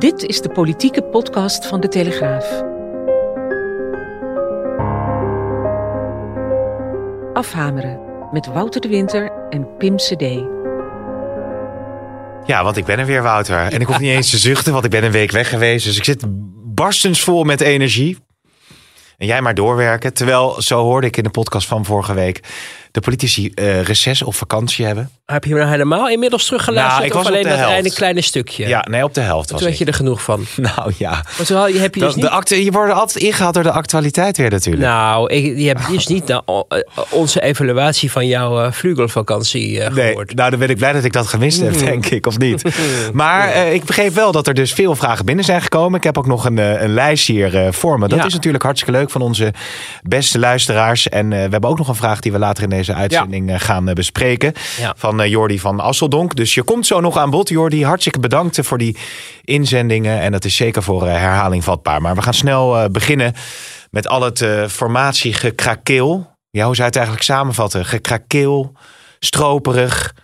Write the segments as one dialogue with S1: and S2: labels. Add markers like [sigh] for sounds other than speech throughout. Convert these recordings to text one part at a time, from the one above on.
S1: Dit is de politieke podcast van de Telegraaf. Afhameren met Wouter de Winter en Pim CD.
S2: Ja, want ik ben er weer, Wouter. En ik hoef niet eens te zuchten, want ik ben een week weg geweest. Dus ik zit barstens vol met energie. En jij maar doorwerken. Terwijl, zo hoorde ik in de podcast van vorige week, de politici uh, reces of vakantie hebben.
S3: Heb je me nou helemaal inmiddels teruggeluisterd?
S2: Nou, ik was
S3: of alleen
S2: de
S3: dat ene kleine stukje?
S2: Ja, nee, op de helft was
S3: Toen had je er genoeg van. [laughs]
S2: Nou ja.
S3: Zo heb je dus
S2: De,
S3: niet...
S2: de acte, je wordt altijd ingehaald door de actualiteit weer natuurlijk.
S3: Nou, ik, je hebt dus niet eh, onze evaluatie van jouw eh vlugelvakantie eh,
S2: Nee,
S3: gehoord.
S2: nou dan ben ik blij dat ik dat gemist heb, denk ik, of niet. [laughs] Maar ik begreep wel dat er dus veel vragen binnen zijn gekomen. Ik heb ook nog een, een lijst hier voor me. Dat
S3: Ja.
S2: is natuurlijk hartstikke leuk van onze beste luisteraars. En we hebben ook nog een vraag die we later in deze uitzending eh, gaan eh, bespreken.
S3: Ja.
S2: Van eh, Jordi van Asseldonk. Dus je komt zo nog aan bod, Jordi. Hartstikke bedankt voor die inzendingen. En dat is zeker voor herhaling vatbaar. Maar we gaan snel beginnen met al het formatiegekrakeel. Ja, hoe zou je het eigenlijk samenvatten? Gekrakeel, stroperig.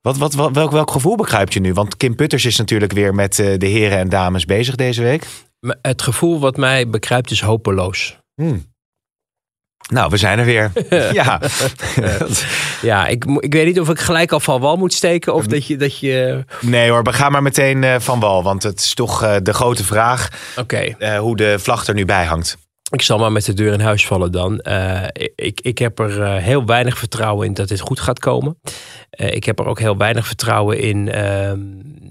S2: Wat, wat, wat, welk, welk gevoel begrijp je nu? Want Kim Putters is natuurlijk weer met de heren en dames bezig deze week.
S3: Het gevoel wat mij bekruipt is hopeloos.
S2: Hmm. Nou, we zijn er weer. [laughs] ja.
S3: Ja, ik, ik weet niet of ik gelijk al van wal moet steken of dat je... Dat je
S2: nee hoor, we gaan maar meteen eh, van wal. Want het is toch eh, de grote vraag
S3: Oké,
S2: eh, hoe de vlag er nu bij hangt.
S3: ik zal maar met de deur in huis vallen dan. Eh, ik, ik heb er eh, heel weinig vertrouwen in dat dit goed gaat komen. Eh, ik heb er ook heel weinig vertrouwen in... ehm,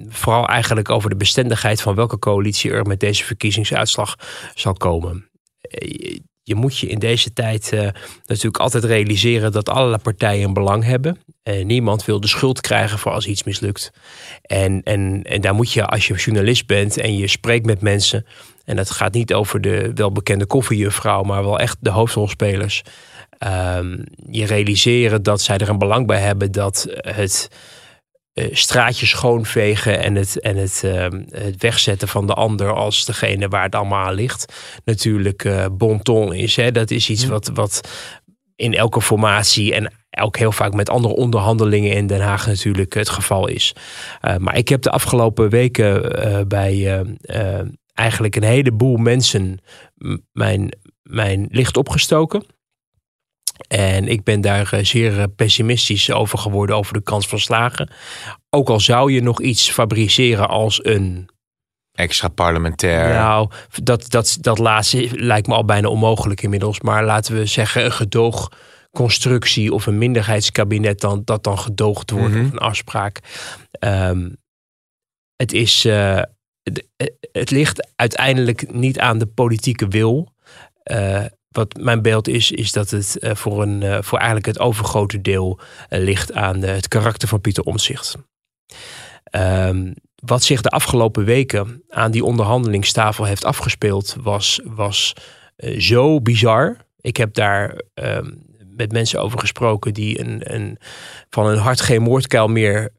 S3: vooral eigenlijk over de bestendigheid van welke coalitie er met deze verkiezingsuitslag zal komen. Je moet je in deze tijd eh, natuurlijk altijd realiseren dat allerlei partijen een belang hebben. Eh, niemand wil de schuld krijgen voor als iets mislukt. En, en, en daar moet je, als je journalist bent en je spreekt met mensen. En dat gaat niet over de welbekende koffiejuffrouw, maar wel echt de hoofdrolspelers. ehm, je realiseren dat zij er een belang bij hebben dat het eh, straatje schoonvegen en het, en het, ehm, het wegzetten van de ander als degene waar het allemaal aan ligt, natuurlijk eh bon ton is. Hè? Dat is iets wat, wat in elke formatie en ook heel vaak met andere onderhandelingen in Den Haag natuurlijk het geval is. Eh, maar ik heb de afgelopen weken eh, bij eh, eh, eigenlijk een heleboel mensen mijn, mijn licht opgestoken. En ik ben daar eh, zeer eh, pessimistisch over geworden over de kans van slagen. Ook al zou je nog iets fabriceren als een
S2: Extra parlementair.
S3: nou, dat, dat, dat laatste lijkt me al bijna onmogelijk inmiddels. Maar laten we zeggen een gedoogconstructie of een minderheidskabinet dan, dat dan gedoogd wordt of een afspraak. Ehm, het, is, eh, het, het ligt uiteindelijk niet aan de politieke wil. Wat mijn beeld is, is dat het eh, voor, een, eh, voor eigenlijk het overgrote deel eh, ligt aan het karakter van Pieter Omtzigt. Ehm, wat zich de afgelopen weken aan die onderhandelingstafel heeft afgespeeld, was, was zo bizar. Ik heb daar ehm, met mensen over gesproken die een, een, van hun hart geen moordkuil meer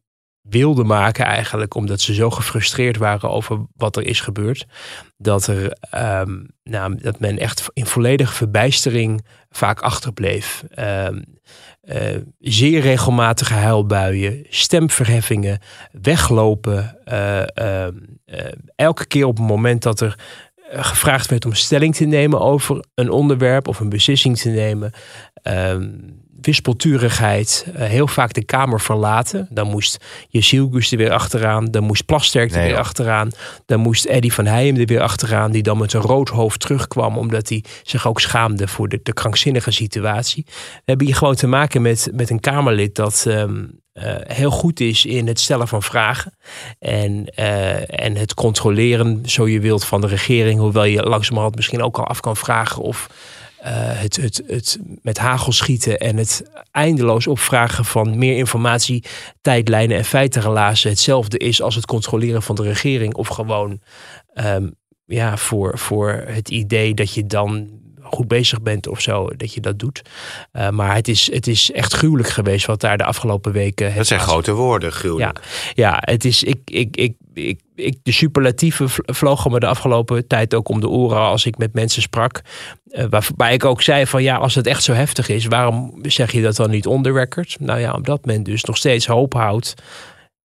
S3: wilden maken, eigenlijk, omdat ze zo gefrustreerd waren over wat er is gebeurd. Dat, er, ehm, nou, dat men echt in volledige verbijstering vaak achterbleef. Ehm, eh, zeer regelmatige huilbuien, stemverheffingen, weglopen. eh, ehm, eh, elke keer op het moment dat er gevraagd werd om stelling te nemen over een onderwerp of een beslissing te nemen. Wispelturigheid, eh, heel vaak de Kamer verlaten. Dan moest Jezielgus er weer achteraan. Dan moest Plasterk er
S2: Nee,
S3: weer
S2: joh.
S3: achteraan. Dan moest Eddy van Heijem er weer achteraan. Die dan met een rood hoofd terugkwam. Omdat hij zich ook schaamde voor de, de krankzinnige situatie. We hebben hier gewoon te maken met, met een Kamerlid dat ehm, eh, heel goed is in het stellen van vragen. En, eh, en het controleren, zo je wilt, van de regering. Hoewel je langzamerhand misschien ook al af kan vragen of het, het, het met hagel schieten en het eindeloos opvragen van meer informatie, tijdlijnen en feitenrelazen hetzelfde is als het controleren van de regering. Of gewoon ehm, ja, voor, voor het idee dat je dan goed bezig bent of zo, dat je dat doet. Uh, maar het is, het is echt gruwelijk geweest wat daar de afgelopen weken.
S2: Dat zijn grote woorden, gruwelijk.
S3: Ja, ja het is. Ik, ik, ik, ik, de superlatieven vlogen me de afgelopen tijd ook om de oren als ik met mensen sprak. Uh, waarbij ik ook zei van ja, als het echt zo heftig is, waarom zeg je dat dan niet onder record? Nou ja, omdat men dus nog steeds hoop houdt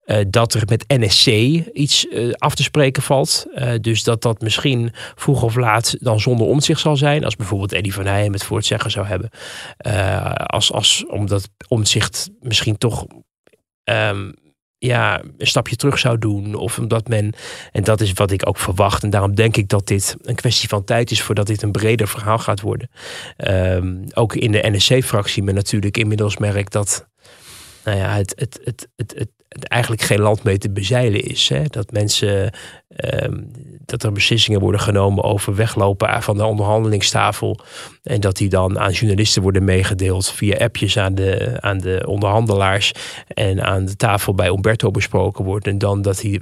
S3: uh, dat er met NSC iets uh, af te spreken valt. Dus dat dat misschien vroeg of laat dan zonder omzicht zal zijn. Als bijvoorbeeld Eddie van Heijem het voor het zeggen zou hebben. als, als, omdat omzicht misschien toch um, ja, een stapje terug zou doen. Of omdat men, en dat is wat ik ook verwacht. En daarom denk ik dat dit een kwestie van tijd is voordat dit een breder verhaal gaat worden. Um, ook in de NSC-fractie men natuurlijk inmiddels merkt dat nou ja, het, het, het, het, het eigenlijk geen land mee te bezeilen is. Hè? Dat mensen, um, dat er beslissingen worden genomen over weglopen van de onderhandelingstafel. En dat die dan aan journalisten worden meegedeeld via appjes aan de, aan de onderhandelaars. En aan de tafel bij Umberto besproken wordt. En dan dat hij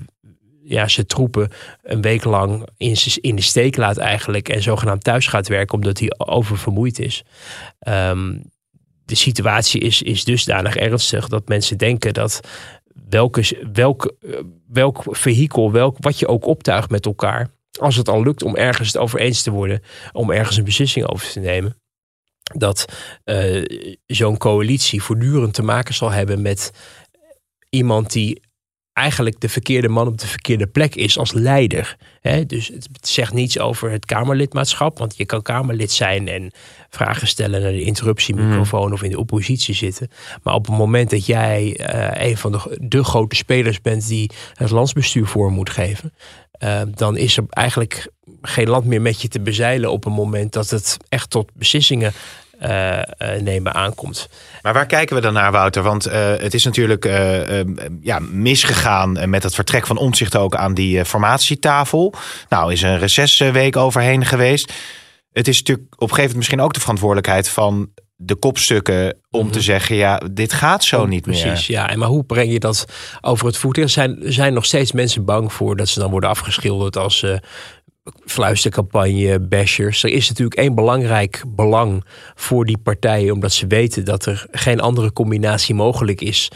S3: ja, zijn troepen een week lang in, in de steek laat eigenlijk. En zogenaamd thuis gaat werken omdat hij oververmoeid is. Um, de situatie is, is dusdanig ernstig dat mensen denken dat welke, welk, welk vehikel, welk, wat je ook optuigt met elkaar, als het al lukt om ergens het over eens te worden, om ergens een beslissing over te nemen, dat uh, zo'n coalitie voortdurend te maken zal hebben met iemand die eigenlijk de verkeerde man op de verkeerde plek is als leider. dus het zegt niets over het Kamerlidmaatschap, want je kan Kamerlid zijn en vragen stellen naar de interruptiemicrofoon mm. of in de oppositie zitten. Maar op het moment dat jij uh, een van de, de grote spelers bent die het landsbestuur voor moet geven, uh, dan is er eigenlijk geen land meer met je te bezeilen op een moment dat het echt tot beslissingen uh, nemen aankomt.
S2: Maar waar kijken we dan naar, Wouter? Want uh, het is natuurlijk ja, misgegaan met het vertrek van omzicht ook aan die formatietafel. Nou, is een recessweek overheen geweest. Het is natuurlijk op een gegeven moment misschien ook de verantwoordelijkheid van de kopstukken om mm -hmm. te zeggen, ja, dit gaat zo niet
S3: Precies,
S2: meer.
S3: Precies, ja. En maar hoe breng je dat over het voet? Er zijn, zijn nog steeds mensen bang voor dat ze dan worden afgeschilderd als uh, fluistercampagne, bashers. Er is natuurlijk één belangrijk belang voor die partijen, omdat ze weten dat er geen andere combinatie mogelijk is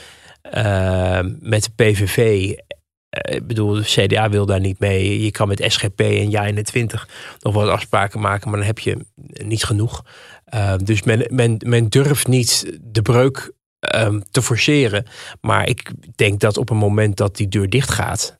S3: uh, met de PVV. Uh, ik bedoel, de CDA wil daar niet mee. Je kan met SGP en JA21 nog wat afspraken maken, maar dan heb je niet genoeg. Uh, dus men, men, men durft niet de breuk um, te forceren. Maar ik denk dat op een moment dat die deur dicht gaat,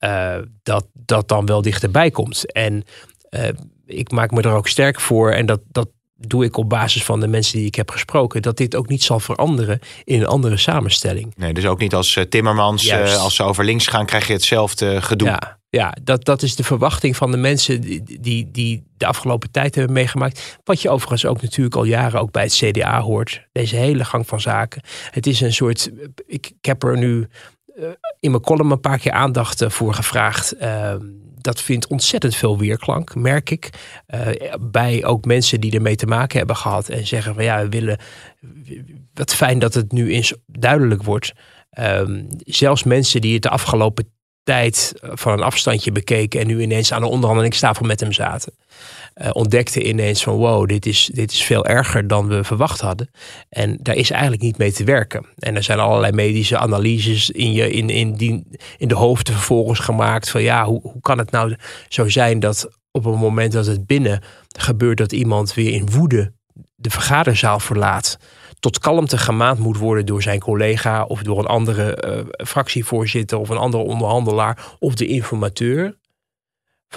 S3: uh, dat dat dan wel dichterbij komt. En uh, ik maak me er ook sterk voor, en dat, dat doe ik op basis van de mensen die ik heb gesproken, dat dit ook niet zal veranderen in een andere samenstelling.
S2: Nee, dus ook niet als uh, Timmermans, als ze over links gaan, krijg je hetzelfde gedoe.
S3: Ja, ja dat, dat is de verwachting van de mensen die, die, die de afgelopen tijd hebben meegemaakt. Wat je overigens ook natuurlijk al jaren ook bij het CDA hoort. Deze hele gang van zaken. Het is een soort, ik, ik heb er nu in mijn column een paar keer aandacht voor gevraagd. Uh, dat vindt ontzettend veel weerklank, merk ik. Uh, bij ook mensen die ermee te maken hebben gehad. En zeggen van ja, we willen. Wat fijn dat het nu eens duidelijk wordt. Um, zelfs mensen die het de afgelopen tijd van een afstandje bekeken. en nu ineens aan de onderhandelingstafel met hem zaten uh, ontdekte ineens van wow, dit is, dit is veel erger dan we verwacht hadden. En daar is eigenlijk niet mee te werken. En er zijn allerlei medische analyses in, je, in, in, die, in de hoofden vervolgens gemaakt van ja, hoe, hoe kan het nou zo zijn dat op het moment dat het binnen gebeurt dat iemand weer in woede de vergaderzaal verlaat tot kalmte gemaand moet worden door zijn collega of door een andere uh, fractievoorzitter of een andere onderhandelaar of de informateur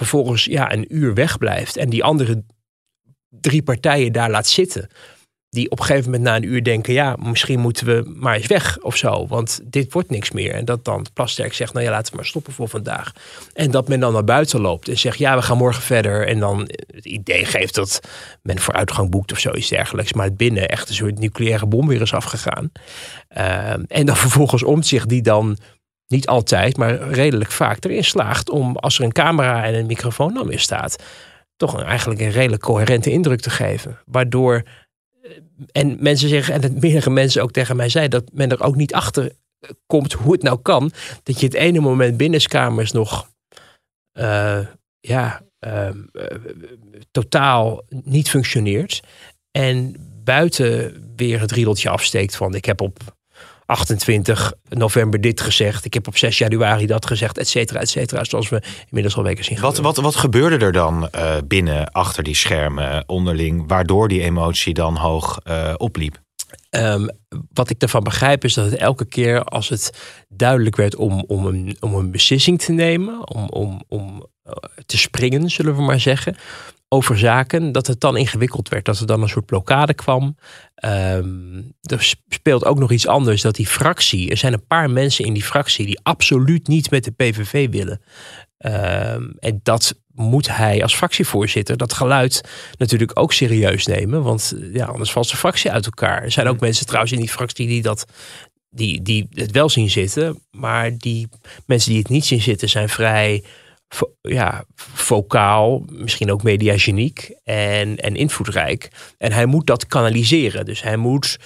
S3: vervolgens ja, een uur wegblijft en die andere drie partijen daar laat zitten. Die op een gegeven moment na een uur denken, ja, misschien moeten we maar eens weg of zo, want dit wordt niks meer. En dat dan Plasterk zegt, nou ja, laten we maar stoppen voor vandaag. En dat men dan naar buiten loopt en zegt, ja, we gaan morgen verder. En dan het idee geeft dat men vooruitgang boekt of zoiets dergelijks. Maar het binnen echt een soort nucleaire bom weer is afgegaan. Uh, en dan [laughs] vervolgens om zich die dan niet altijd, maar redelijk vaak erin slaagt om als er een camera en een microfoon dan weer staat, toch een, eigenlijk een redelijk coherente indruk te geven. Waardoor, en mensen zeggen, en dat meerdere mensen ook tegen mij zeiden, dat men er ook niet achter komt hoe het nou kan. Dat je het ene moment binnenskamers nog, ja, Ehm, eh, totaal niet functioneert. En buiten weer het riedeltje afsteekt van ik heb op 28 november dit gezegd. Ik heb op 6 januari dat gezegd, et cetera, et cetera. Zoals we inmiddels al weken zien
S2: wat, wat, wat gebeurde er dan uh, binnen, achter die schermen, onderling, waardoor die emotie dan hoog uh, opliep?
S3: Um, wat ik ervan begrijp is dat het elke keer als het duidelijk werd om, om, een, om een beslissing te nemen, om, om, om te springen, zullen we maar zeggen, over zaken, dat het dan ingewikkeld werd. Dat er dan een soort blokkade kwam. Um, er speelt ook nog iets anders, dat die fractie, er zijn een paar mensen in die fractie die absoluut niet met de PVV willen. Um, en dat moet hij als fractievoorzitter dat geluid natuurlijk ook serieus nemen. Want ja, anders valt zijn fractie uit elkaar. Er zijn ook mensen trouwens in die fractie die dat. Die, die het wel zien zitten, maar die mensen die het niet zien zitten zijn vrij ja, vocaal, misschien ook mediageniek en, en invloedrijk. En hij moet dat kanaliseren. Dus hij moet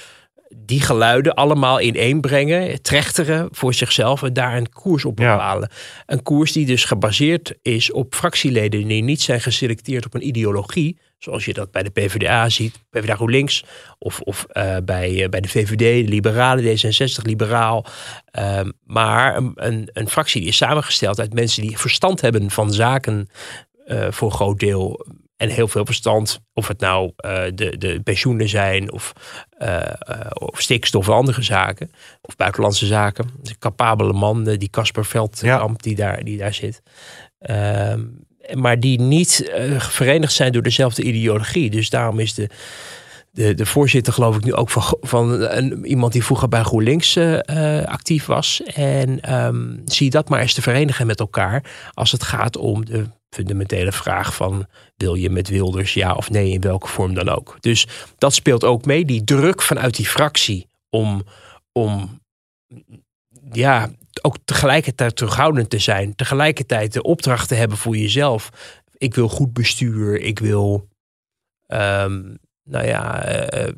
S3: die geluiden allemaal ineenbrengen, trechteren voor zichzelf en daar een koers op bepalen. Een koers die dus gebaseerd is op fractieleden die niet zijn geselecteerd op een ideologie, zoals je dat bij de PvdA ziet, PvdA GroenLinks, of, of uh, bij, uh, bij de VVD, de Liberalen, D66, Liberaal. Uh, maar een, een, een, fractie die is samengesteld uit mensen die verstand hebben van zaken uh, voor een groot deel en heel veel verstand. Of het nou de, de pensioenen zijn of, of stikstof of andere zaken. Of buitenlandse zaken. Een capabele man, die Casper Veldkamp ja. die, daar, die daar zit. Ehm, maar die niet verenigd zijn door dezelfde ideologie. Dus daarom is de, de, de voorzitter geloof ik nu ook van, van een, iemand die vroeger bij GroenLinks actief was. En um, zie dat maar eens te verenigen met elkaar als het gaat om de fundamentele vraag van wil je met Wilders ja of nee in welke vorm dan ook. Dus dat speelt ook mee, die druk vanuit die fractie om, om ja, ook tegelijkertijd terughoudend te zijn, tegelijkertijd de opdracht te hebben voor jezelf. Ik wil goed bestuur, ik wil um, nou ja, uh,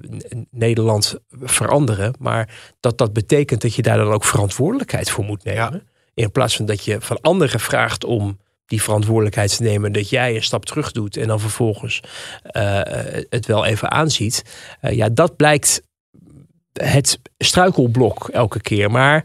S3: Nederland veranderen. Maar dat dat betekent dat je daar dan ook verantwoordelijkheid voor moet nemen. Ja. In plaats van dat je van anderen vraagt om die verantwoordelijkheid te nemen. Dat jij een stap terug doet en dan vervolgens uh, het wel even aanziet. Uh, ja, dat blijkt het struikelblok elke keer. Maar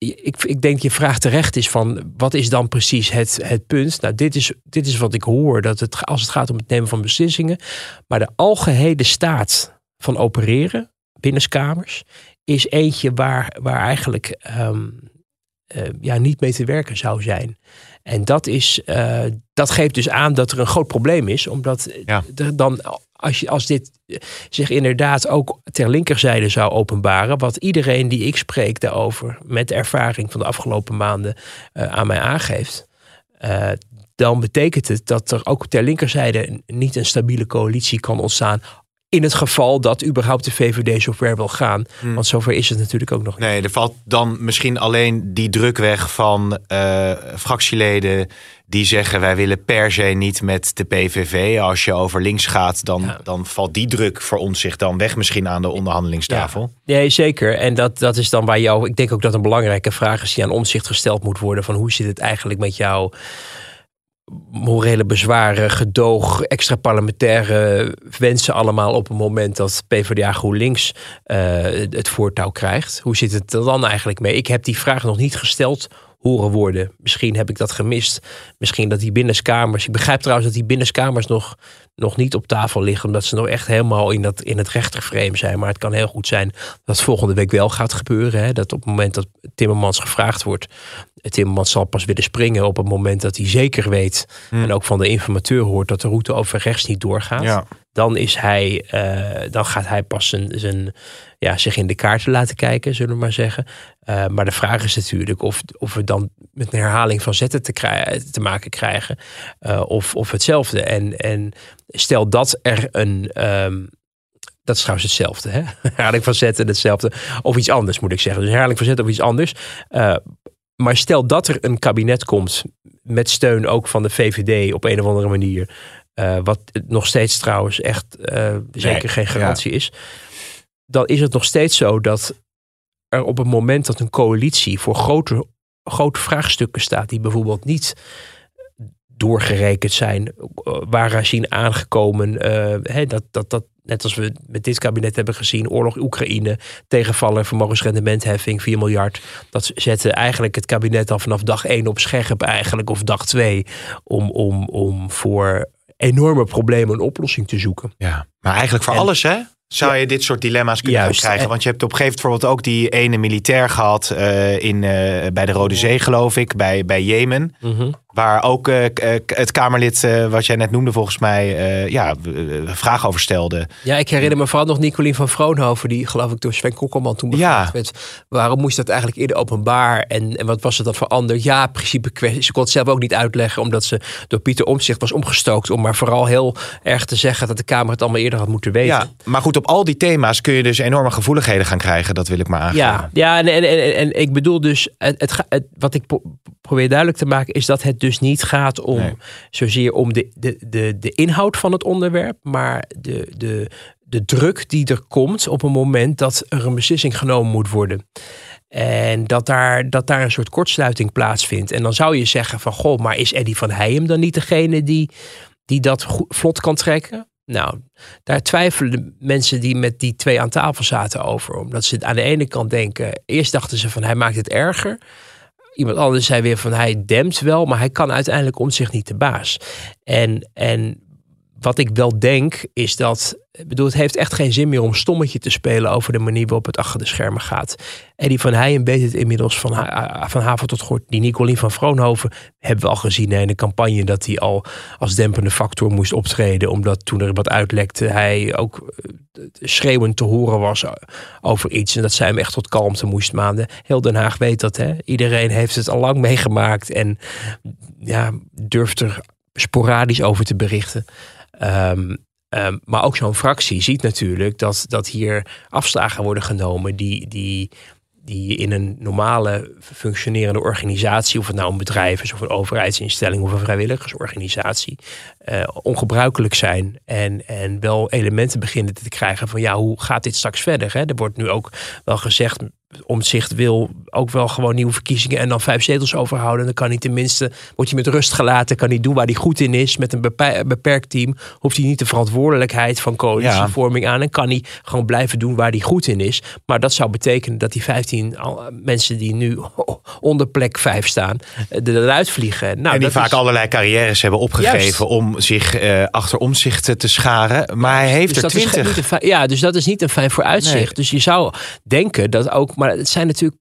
S3: ik, ik denk je vraag terecht is van wat is dan precies het, het punt? Nou, dit is, dit is wat ik hoor dat het, als het gaat om het nemen van beslissingen. Maar de algehele staat van opereren binnenskamers is eentje waar, waar eigenlijk um, uh, ja, niet mee te werken zou zijn. En dat, is, uh, dat geeft dus aan dat er een groot probleem is. Omdat ja. er dan, als, je, als dit zich inderdaad ook ter linkerzijde zou openbaren. Wat iedereen die ik spreek daarover met de ervaring van de afgelopen maanden uh, aan mij aangeeft. Uh, dan betekent het dat er ook ter linkerzijde niet een stabiele coalitie kan ontstaan in het geval dat überhaupt de VVD zover wil gaan. Hmm. Want zover is het natuurlijk ook nog
S2: niet. Nee, er valt dan misschien alleen die druk weg van uh, fractieleden die zeggen wij willen per se niet met de PVV. Als je over links gaat, dan, ja. dan valt die druk voor ons zich dan weg misschien aan de onderhandelingstafel.
S3: Ja. Nee, zeker. En dat, dat is dan bij jou. Ik denk ook dat een belangrijke vraag is die aan omzicht gesteld moet worden. Van hoe zit het eigenlijk met jou? morele bezwaren, gedoog, extra parlementaire wensen allemaal op het moment dat PvdA GroenLinks uh, het voortouw krijgt. Hoe zit het er dan eigenlijk mee? Ik heb die vraag nog niet gesteld horen worden. Misschien heb ik dat gemist. Misschien dat die binnenskamers. Ik begrijp trouwens dat die binnenskamers nog, nog niet op tafel liggen. Omdat ze nog echt helemaal in, dat, in het rechterframe zijn. Maar het kan heel goed zijn dat volgende week wel gaat gebeuren. Hè? Dat op het moment dat Timmermans gevraagd wordt. Timmermans zal pas willen springen op het moment dat hij zeker weet. Hmm. En ook van de informateur hoort dat de route over rechts niet doorgaat. Ja. Dan, is hij, uh, dan gaat hij pas zijn, ja, zich in de kaarten laten kijken, zullen we maar zeggen. Uh, maar de vraag is natuurlijk of, of we dan met een herhaling van zetten te, krijgen, te maken krijgen. Uh, of, of hetzelfde. En, en stel dat er een. Um, dat is trouwens hetzelfde. Hè? [laughs] Herhaling van zetten, hetzelfde. Of iets anders moet ik zeggen. Dus herhaling van zetten of iets anders. Maar stel dat er een kabinet komt met steun ook van de VVD op een of andere manier. Uh, wat nog steeds trouwens echt uh, zeker geen garantie ja. is. Dan is het nog steeds zo dat er op het moment dat een coalitie voor grote, grote vraagstukken staat, die bijvoorbeeld niet doorgerekend zijn, waar zien aangekomen, uh, dat, dat, dat, net als we met dit kabinet hebben gezien, oorlog Oekraïne, tegenvallen, vermogensrendementheffing, 4 miljard. Dat zette eigenlijk het kabinet al vanaf dag 1 op scherp eigenlijk, of dag 2, om, om, om voor enorme problemen een oplossing te zoeken.
S2: Ja, maar eigenlijk voor alles hè? Zou je dit soort dilemma's kunnen Juist. krijgen? Want je hebt op een gegeven moment bijvoorbeeld ook die ene militair gehad uh, in, uh, bij de Rode Zee, geloof ik, bij, bij Jemen. Mm -hmm. Waar ook uh, het Kamerlid, wat jij net noemde, volgens mij, ja, vragen over stelde.
S3: Ja, ik herinner me vooral nog Nicolien van Vroonhoven, die geloof ik door Sven Kokkelman toen
S2: ja.
S3: werd. Waarom moest dat eigenlijk eerder openbaar en, en wat was het dan veranderd? Ja, principe kwestie. Ze kon het zelf ook niet uitleggen, omdat ze door Pieter Omtzigt was omgestookt. Om maar vooral heel erg te zeggen dat de Kamer het allemaal eerder had moeten weten.
S2: Ja, maar goed, op al die thema's kun je dus enorme gevoeligheden gaan krijgen. Dat wil ik maar aangeven.
S3: Ja, ja en, en, en, en ik bedoel dus, het, het, wat ik probeer duidelijk te maken, is dat het dus niet gaat om nee. zozeer om de, de, de, de inhoud van het onderwerp, maar de, de, de druk die er komt op een moment dat er een beslissing genomen moet worden. En dat daar, dat daar een soort kortsluiting plaatsvindt. En dan zou je zeggen van, goh, maar is Eddie van Heijem dan niet degene die, die dat vlot kan trekken? Nou, daar twijfelen de mensen die met die twee aan tafel zaten over. Omdat ze aan de ene kant denken, eerst dachten ze van hij maakt het erger. Iemand anders zei weer van hij dempt wel, maar hij kan uiteindelijk om zich niet de baas. En, en wat ik wel denk is dat, bedoel, het heeft echt geen zin meer om stommetje te spelen over de manier waarop het achter de schermen gaat. Eddie van Heijen weet het inmiddels van, van haven tot gort. Die Nicolien van Vroonhoven hebben we al gezien in de campagne dat hij al als dempende factor moest optreden. Omdat toen er wat uitlekte, hij ook eh, schreeuwend te horen was over iets. En dat zij hem echt tot kalmte moest maanden. Heel Den Haag weet dat, hè. Iedereen heeft het al lang meegemaakt en ja, durft er sporadisch over te berichten. Um, um, maar ook zo'n fractie ziet natuurlijk dat, dat hier afslagen worden genomen die, die, die in een normale functionerende organisatie, of het nou een bedrijf is of een overheidsinstelling of een vrijwilligersorganisatie, uh, ongebruikelijk zijn. En, en wel elementen beginnen te krijgen van ja, hoe gaat dit straks verder? Hè? Er wordt nu ook wel gezegd, Omzicht wil ook wel gewoon nieuwe verkiezingen en dan vijf zetels overhouden. Dan kan hij tenminste, wordt hij met rust gelaten, kan hij doen waar hij goed in is. Met een beperkt team hoeft hij niet de verantwoordelijkheid van coalitievorming aan. En kan hij gewoon blijven doen waar hij goed in is. Maar dat zou betekenen dat die 15 mensen die nu [laughs] onder plek 5 staan, eruit vliegen.
S2: Nou, en die vaak is... allerlei carrières hebben opgegeven Juist. om zich uh, achter omzicht te scharen. Maar hij heeft
S3: dus
S2: er twintig.
S3: Ja, dus dat is niet een fijn vooruitzicht. Nee. Dus je zou denken dat ook maar het zijn natuurlijk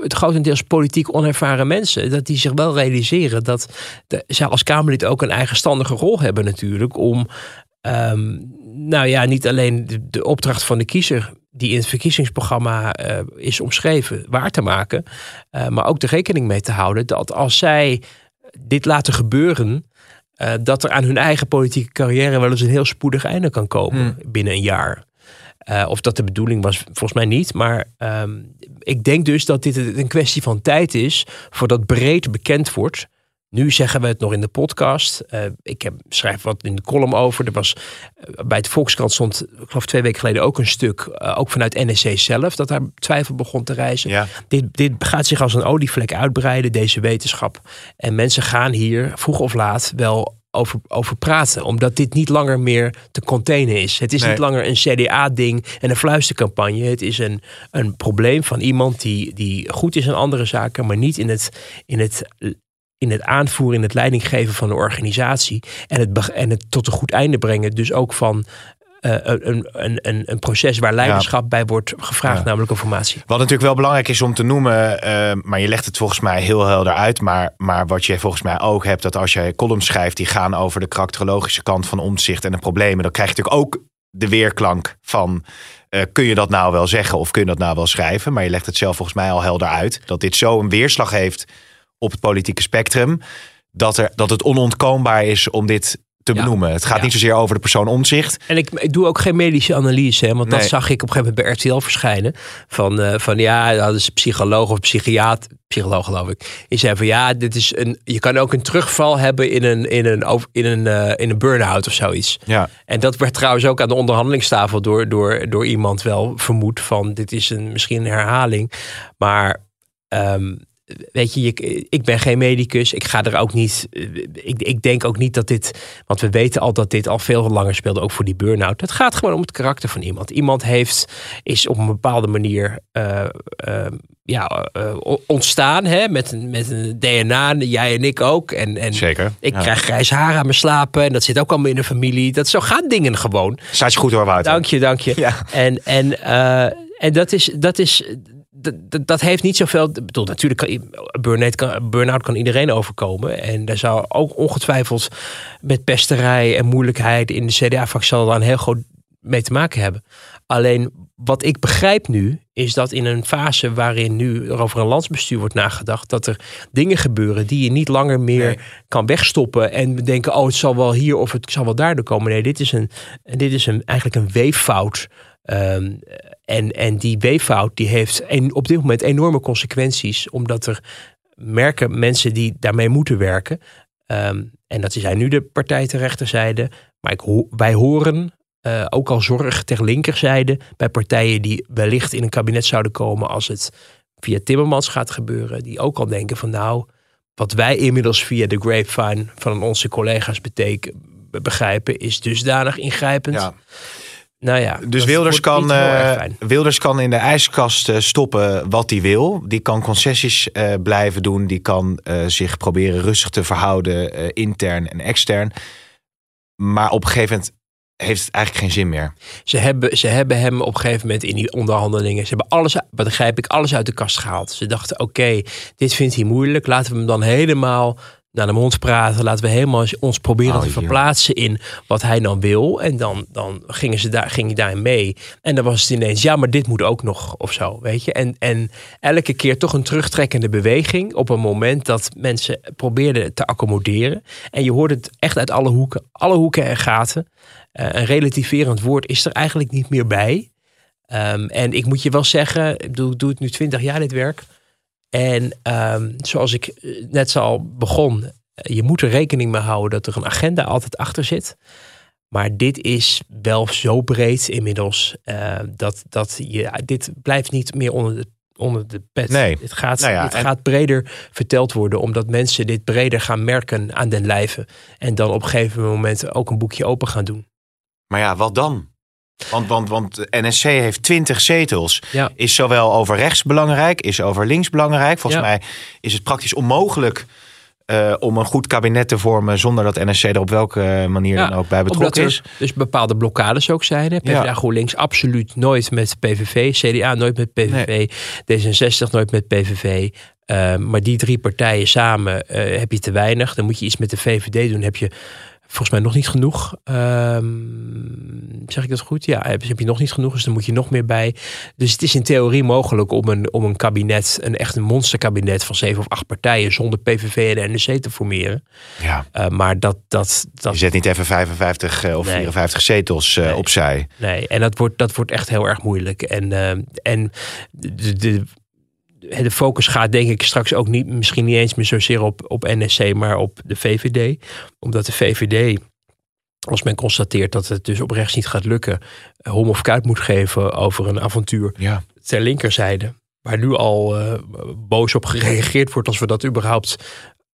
S3: het grotendeels politiek onervaren mensen. Dat die zich wel realiseren dat de, zij als Kamerlid ook een eigenstandige rol hebben natuurlijk. Om, um, nou ja, niet alleen de, de, opdracht van de kiezer die in het verkiezingsprogramma uh, is omschreven waar te maken. Uh, maar ook de rekening mee te houden dat als zij dit laten gebeuren... Uh, dat er aan hun eigen politieke carrière wel eens een heel spoedig einde kan komen hmm. binnen een jaar. Uh, of dat de bedoeling was, volgens mij niet. Maar um, ik denk dus dat dit een kwestie van tijd is voordat breed bekend wordt. Nu zeggen we het nog in de podcast. Uh, ik heb, schrijf wat in de column over. Er was uh, bij het Volkskrant stond, ik geloof twee weken geleden, ook een stuk, ook vanuit NSC zelf, dat daar twijfel begon te reizen.
S2: Ja.
S3: Dit, dit gaat zich als een olievlek uitbreiden, deze wetenschap. En mensen gaan hier vroeg of laat wel over, over praten. Omdat dit niet langer meer te containen is. Het is nee. niet langer een CDA-ding en een fluistercampagne. Het is een, een probleem van iemand die, die goed is in andere zaken, maar niet in het, in het in het aanvoeren, in het leidinggeven van de organisatie. En het, en het tot een goed einde brengen. Dus ook van uh, een, een, een, een, proces waar leiderschap ja. bij wordt gevraagd, ja. namelijk informatie.
S2: Wat natuurlijk wel belangrijk is om te noemen, uh, maar je legt het volgens mij heel helder uit. Maar, maar wat je volgens mij ook hebt, dat als je columns schrijft die gaan over de karakterologische kant van omzicht en de problemen, dan krijg je natuurlijk ook de weerklank van. Uh, kun je dat nou wel zeggen of kun je dat nou wel schrijven? Maar je legt het zelf volgens mij al helder uit. Dat dit zo een weerslag heeft op het politieke spectrum. Dat, er, dat het onontkoombaar is om dit te
S3: Ja.
S2: benoemen. Het gaat
S3: Ja.
S2: niet zozeer over de persoon omzicht.
S3: En ik, ik doe ook geen medische analyse, hè, want dat zag ik op een gegeven moment bij RTL verschijnen. Van, eh, van ja, dat is een psycholoog of psychiater, psycholoog geloof ik. Die zei van ja, dit is een, je kan ook een terugval hebben in een, in een, in een, eh, in een burn-out of zoiets.
S2: Ja.
S3: En dat werd trouwens ook aan de onderhandelingstafel door, door, door iemand wel vermoed van dit is een, misschien een herhaling. Maar ehm, weet je, ik ben geen medicus. Ik ga er ook niet. Ik, ik denk ook niet dat dit. Want we weten al dat dit al veel langer speelde, ook voor die burn-out. Het gaat gewoon om het karakter van iemand. Iemand heeft, is op een bepaalde manier. eh, eh, ja, eh, ontstaan hè, met, een, met een DNA, jij en ik ook. En, en
S2: Zeker.
S3: ik
S2: Ja.
S3: krijg grijs haar aan mijn slapen. En dat zit ook allemaal in de familie. Dat zo gaan dingen gewoon.
S2: Staat je goed hoor, Wouter.
S3: Dank je, dank je.
S2: Ja.
S3: En, en, eh, en dat is. Dat is dat, heeft niet zoveel. Ik bedoel, natuurlijk kan burn-out kan, burn-out kan iedereen overkomen. En daar zou ook ongetwijfeld met pesterij en moeilijkheid in de daar een heel groot mee te maken hebben. Alleen wat ik begrijp nu, is dat in een fase waarin nu er over een landsbestuur wordt nagedacht, dat er dingen gebeuren die je niet langer meer
S2: Nee.
S3: kan wegstoppen en denken, oh het zal wel hier of het zal wel daardoor komen. Nee, dit is, een, dit is een, eigenlijk een weeffout. Ehm, en, en die weeffout die heeft een, op dit moment enorme consequenties, omdat er merken mensen die daarmee moeten werken. Ehm, en dat zijn nu de partijen ter rechterzijde. Maar ik wij horen eh, ook al zorg ter linkerzijde bij partijen die wellicht in een kabinet zouden komen als het via Timmermans gaat gebeuren. Die ook al denken van nou, wat wij inmiddels via de grapevine van onze collega's beteken, begrijpen, is dusdanig ingrijpend.
S2: Ja.
S3: Nou ja,
S2: Dus Wilders kan, eh. Wilders kan in de ijskast eh, stoppen wat hij wil. Die kan concessies eh, blijven doen. Die kan zich proberen rustig te verhouden, intern en extern. Maar op een gegeven moment heeft het eigenlijk geen zin meer.
S3: Ze hebben, ze hebben hem op een gegeven moment in die onderhandelingen, ze hebben alles, begrijp ik, alles uit de kast gehaald. Ze dachten, oké, dit vindt hij moeilijk, laten we hem dan helemaal naar de mond praten. Laten we helemaal ons proberen
S2: Oh,
S3: te
S2: joh.
S3: verplaatsen in wat hij dan wil. En dan, dan gingen ze daar, ging hij daarin mee. En dan was het ineens, ja, maar dit moet ook nog of zo, weet je. En, en elke keer toch een terugtrekkende beweging op een moment dat mensen probeerden te accommoderen. En je hoort het echt uit alle hoeken, alle hoeken en gaten. Eh, een relativerend woord is er eigenlijk niet meer bij. Ehm, en ik moet je wel zeggen, ik ik doe het nu twintig jaar dit werk. En ehm, zoals ik eh, net al begon, eh, je moet er rekening mee houden dat er een agenda altijd achter zit. Maar dit is wel zo breed inmiddels eh, dat, dat je, dit blijft niet meer onder de, onder de pet.
S2: Nee.
S3: Dit, gaat,
S2: Nou ja, en-
S3: gaat breder verteld worden, omdat mensen dit breder gaan merken aan den lijve. En dan op een gegeven moment ook een boekje open gaan doen.
S2: Maar ja, wat dan? Want, want, want NSC heeft 20 zetels.
S3: Ja.
S2: Is zowel over rechts belangrijk, is over links belangrijk. Volgens
S3: Ja.
S2: mij is het praktisch onmogelijk eh, om een goed kabinet te vormen zonder dat NSC er op welke manier
S3: Ja,
S2: dan ook bij betrokken is.
S3: dus bepaalde blokkades ook zijn. hè. PvdA
S2: Ja.
S3: GroenLinks absoluut nooit met PVV. CDA nooit met PVV. D66 nooit met PVV. Eh, maar die drie partijen samen eh, heb je te weinig. Dan moet je iets met de VVD doen. Heb je volgens mij nog niet genoeg. Ehm, zeg ik dat goed? Ja, heb, heb je nog niet genoeg. Dus dan moet je nog meer bij. Dus het is in theorie mogelijk om een, om een kabinet, een echt een monsterkabinet van zeven of acht partijen zonder PVV en NSC te formeren.
S2: Ja.
S3: Eh, maar dat, dat, dat
S2: Je zet niet even 55 eh, of
S3: Nee.
S2: 54 zetels eh,
S3: Nee.
S2: opzij.
S3: Nee, en dat wordt, dat wordt echt heel erg moeilijk. En, en de, de, de focus gaat denk ik straks ook niet, misschien niet eens meer zozeer op, op NSC, maar op de VVD. Omdat de VVD, als men constateert dat het dus op rechts niet gaat lukken, hom of kuit moet geven over een avontuur
S2: Ja.
S3: ter linkerzijde. Waar nu al eh, boos op gereageerd wordt als we dat überhaupt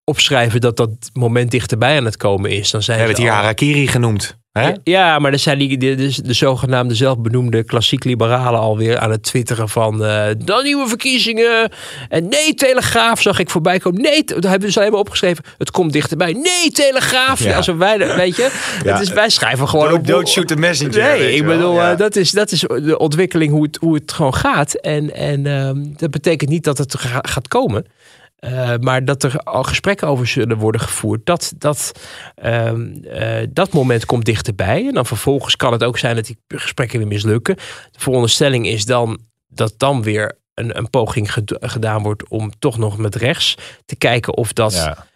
S3: opschrijven dat dat moment dichterbij aan het komen is. Dan zijn
S2: We hebben
S3: ze
S2: het hier
S3: al-
S2: Harakiri genoemd. Hè?
S3: ja, maar dan zijn die, de, de, de zogenaamde zelfbenoemde klassiek liberalen alweer aan het twitteren van eh, dan nieuwe verkiezingen. En nee, Telegraaf zag ik voorbij komen. Nee, dat hebben dus helemaal opgeschreven. Het komt dichterbij. Nee, Telegraaf.
S2: Ja.
S3: Wij, weet je,
S2: Ja.
S3: het is, wij schrijven gewoon
S2: Don't,
S3: op-
S2: don't shoot the messenger.
S3: Nee, ik bedoel,
S2: Ja.
S3: eh, dat, is, dat is de ontwikkeling hoe het, hoe het gewoon gaat. En, en ehm, dat betekent niet dat het ga- gaat komen. Eh, maar dat er al gesprekken over zullen worden gevoerd. Dat, dat, ehm, eh, dat moment komt dichterbij. En dan vervolgens kan het ook zijn dat die gesprekken weer mislukken. De veronderstelling is dan dat dan weer een, een poging ged- gedaan wordt om toch nog met rechts te kijken of dat
S2: Ja.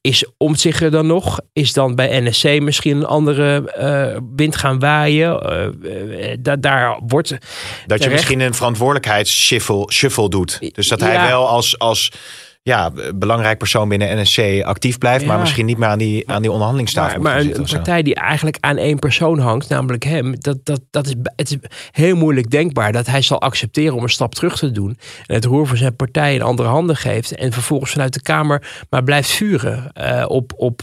S3: is Omtzigt er dan nog? Is dan bij NSC misschien een andere eh, wind gaan waaien? Da daar wordt.
S2: Dat je misschien een verantwoordelijkheidsshuffle shuffle doet. Dus dat hij
S3: Ja.
S2: wel als, als ja, belangrijk persoon binnen NSC actief blijft, maar misschien niet meer aan die, aan die onderhandelingstafel
S3: Maar, een, partij die eigenlijk aan één persoon hangt, namelijk hem, dat, dat, dat is, het is heel moeilijk denkbaar dat hij zal accepteren om een stap terug te doen. En het roer van zijn partij in andere handen geeft. En vervolgens vanuit de Kamer maar blijft vuren eh, op, op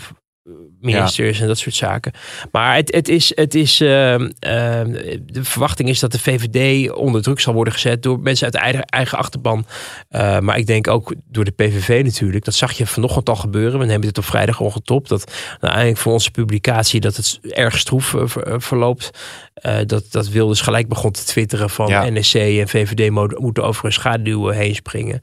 S3: ministers en dat soort zaken. Maar het, het is, het is ehm, ehm, de verwachting is dat de VVD onder druk zal worden gezet door mensen uit de eigen, eigen achterban. Eh, maar ik denk ook door de PVV natuurlijk. Dat zag je vanochtend al gebeuren. We hebben dit op vrijdag al getopt. Dat uiteindelijk voor onze publicatie dat het erg stroef eh, ver- eh, verloopt. Dat, dat Wilders gelijk begon te twitteren van
S2: Ja.
S3: NSC en VVD mo- moeten over een schaduw heen springen.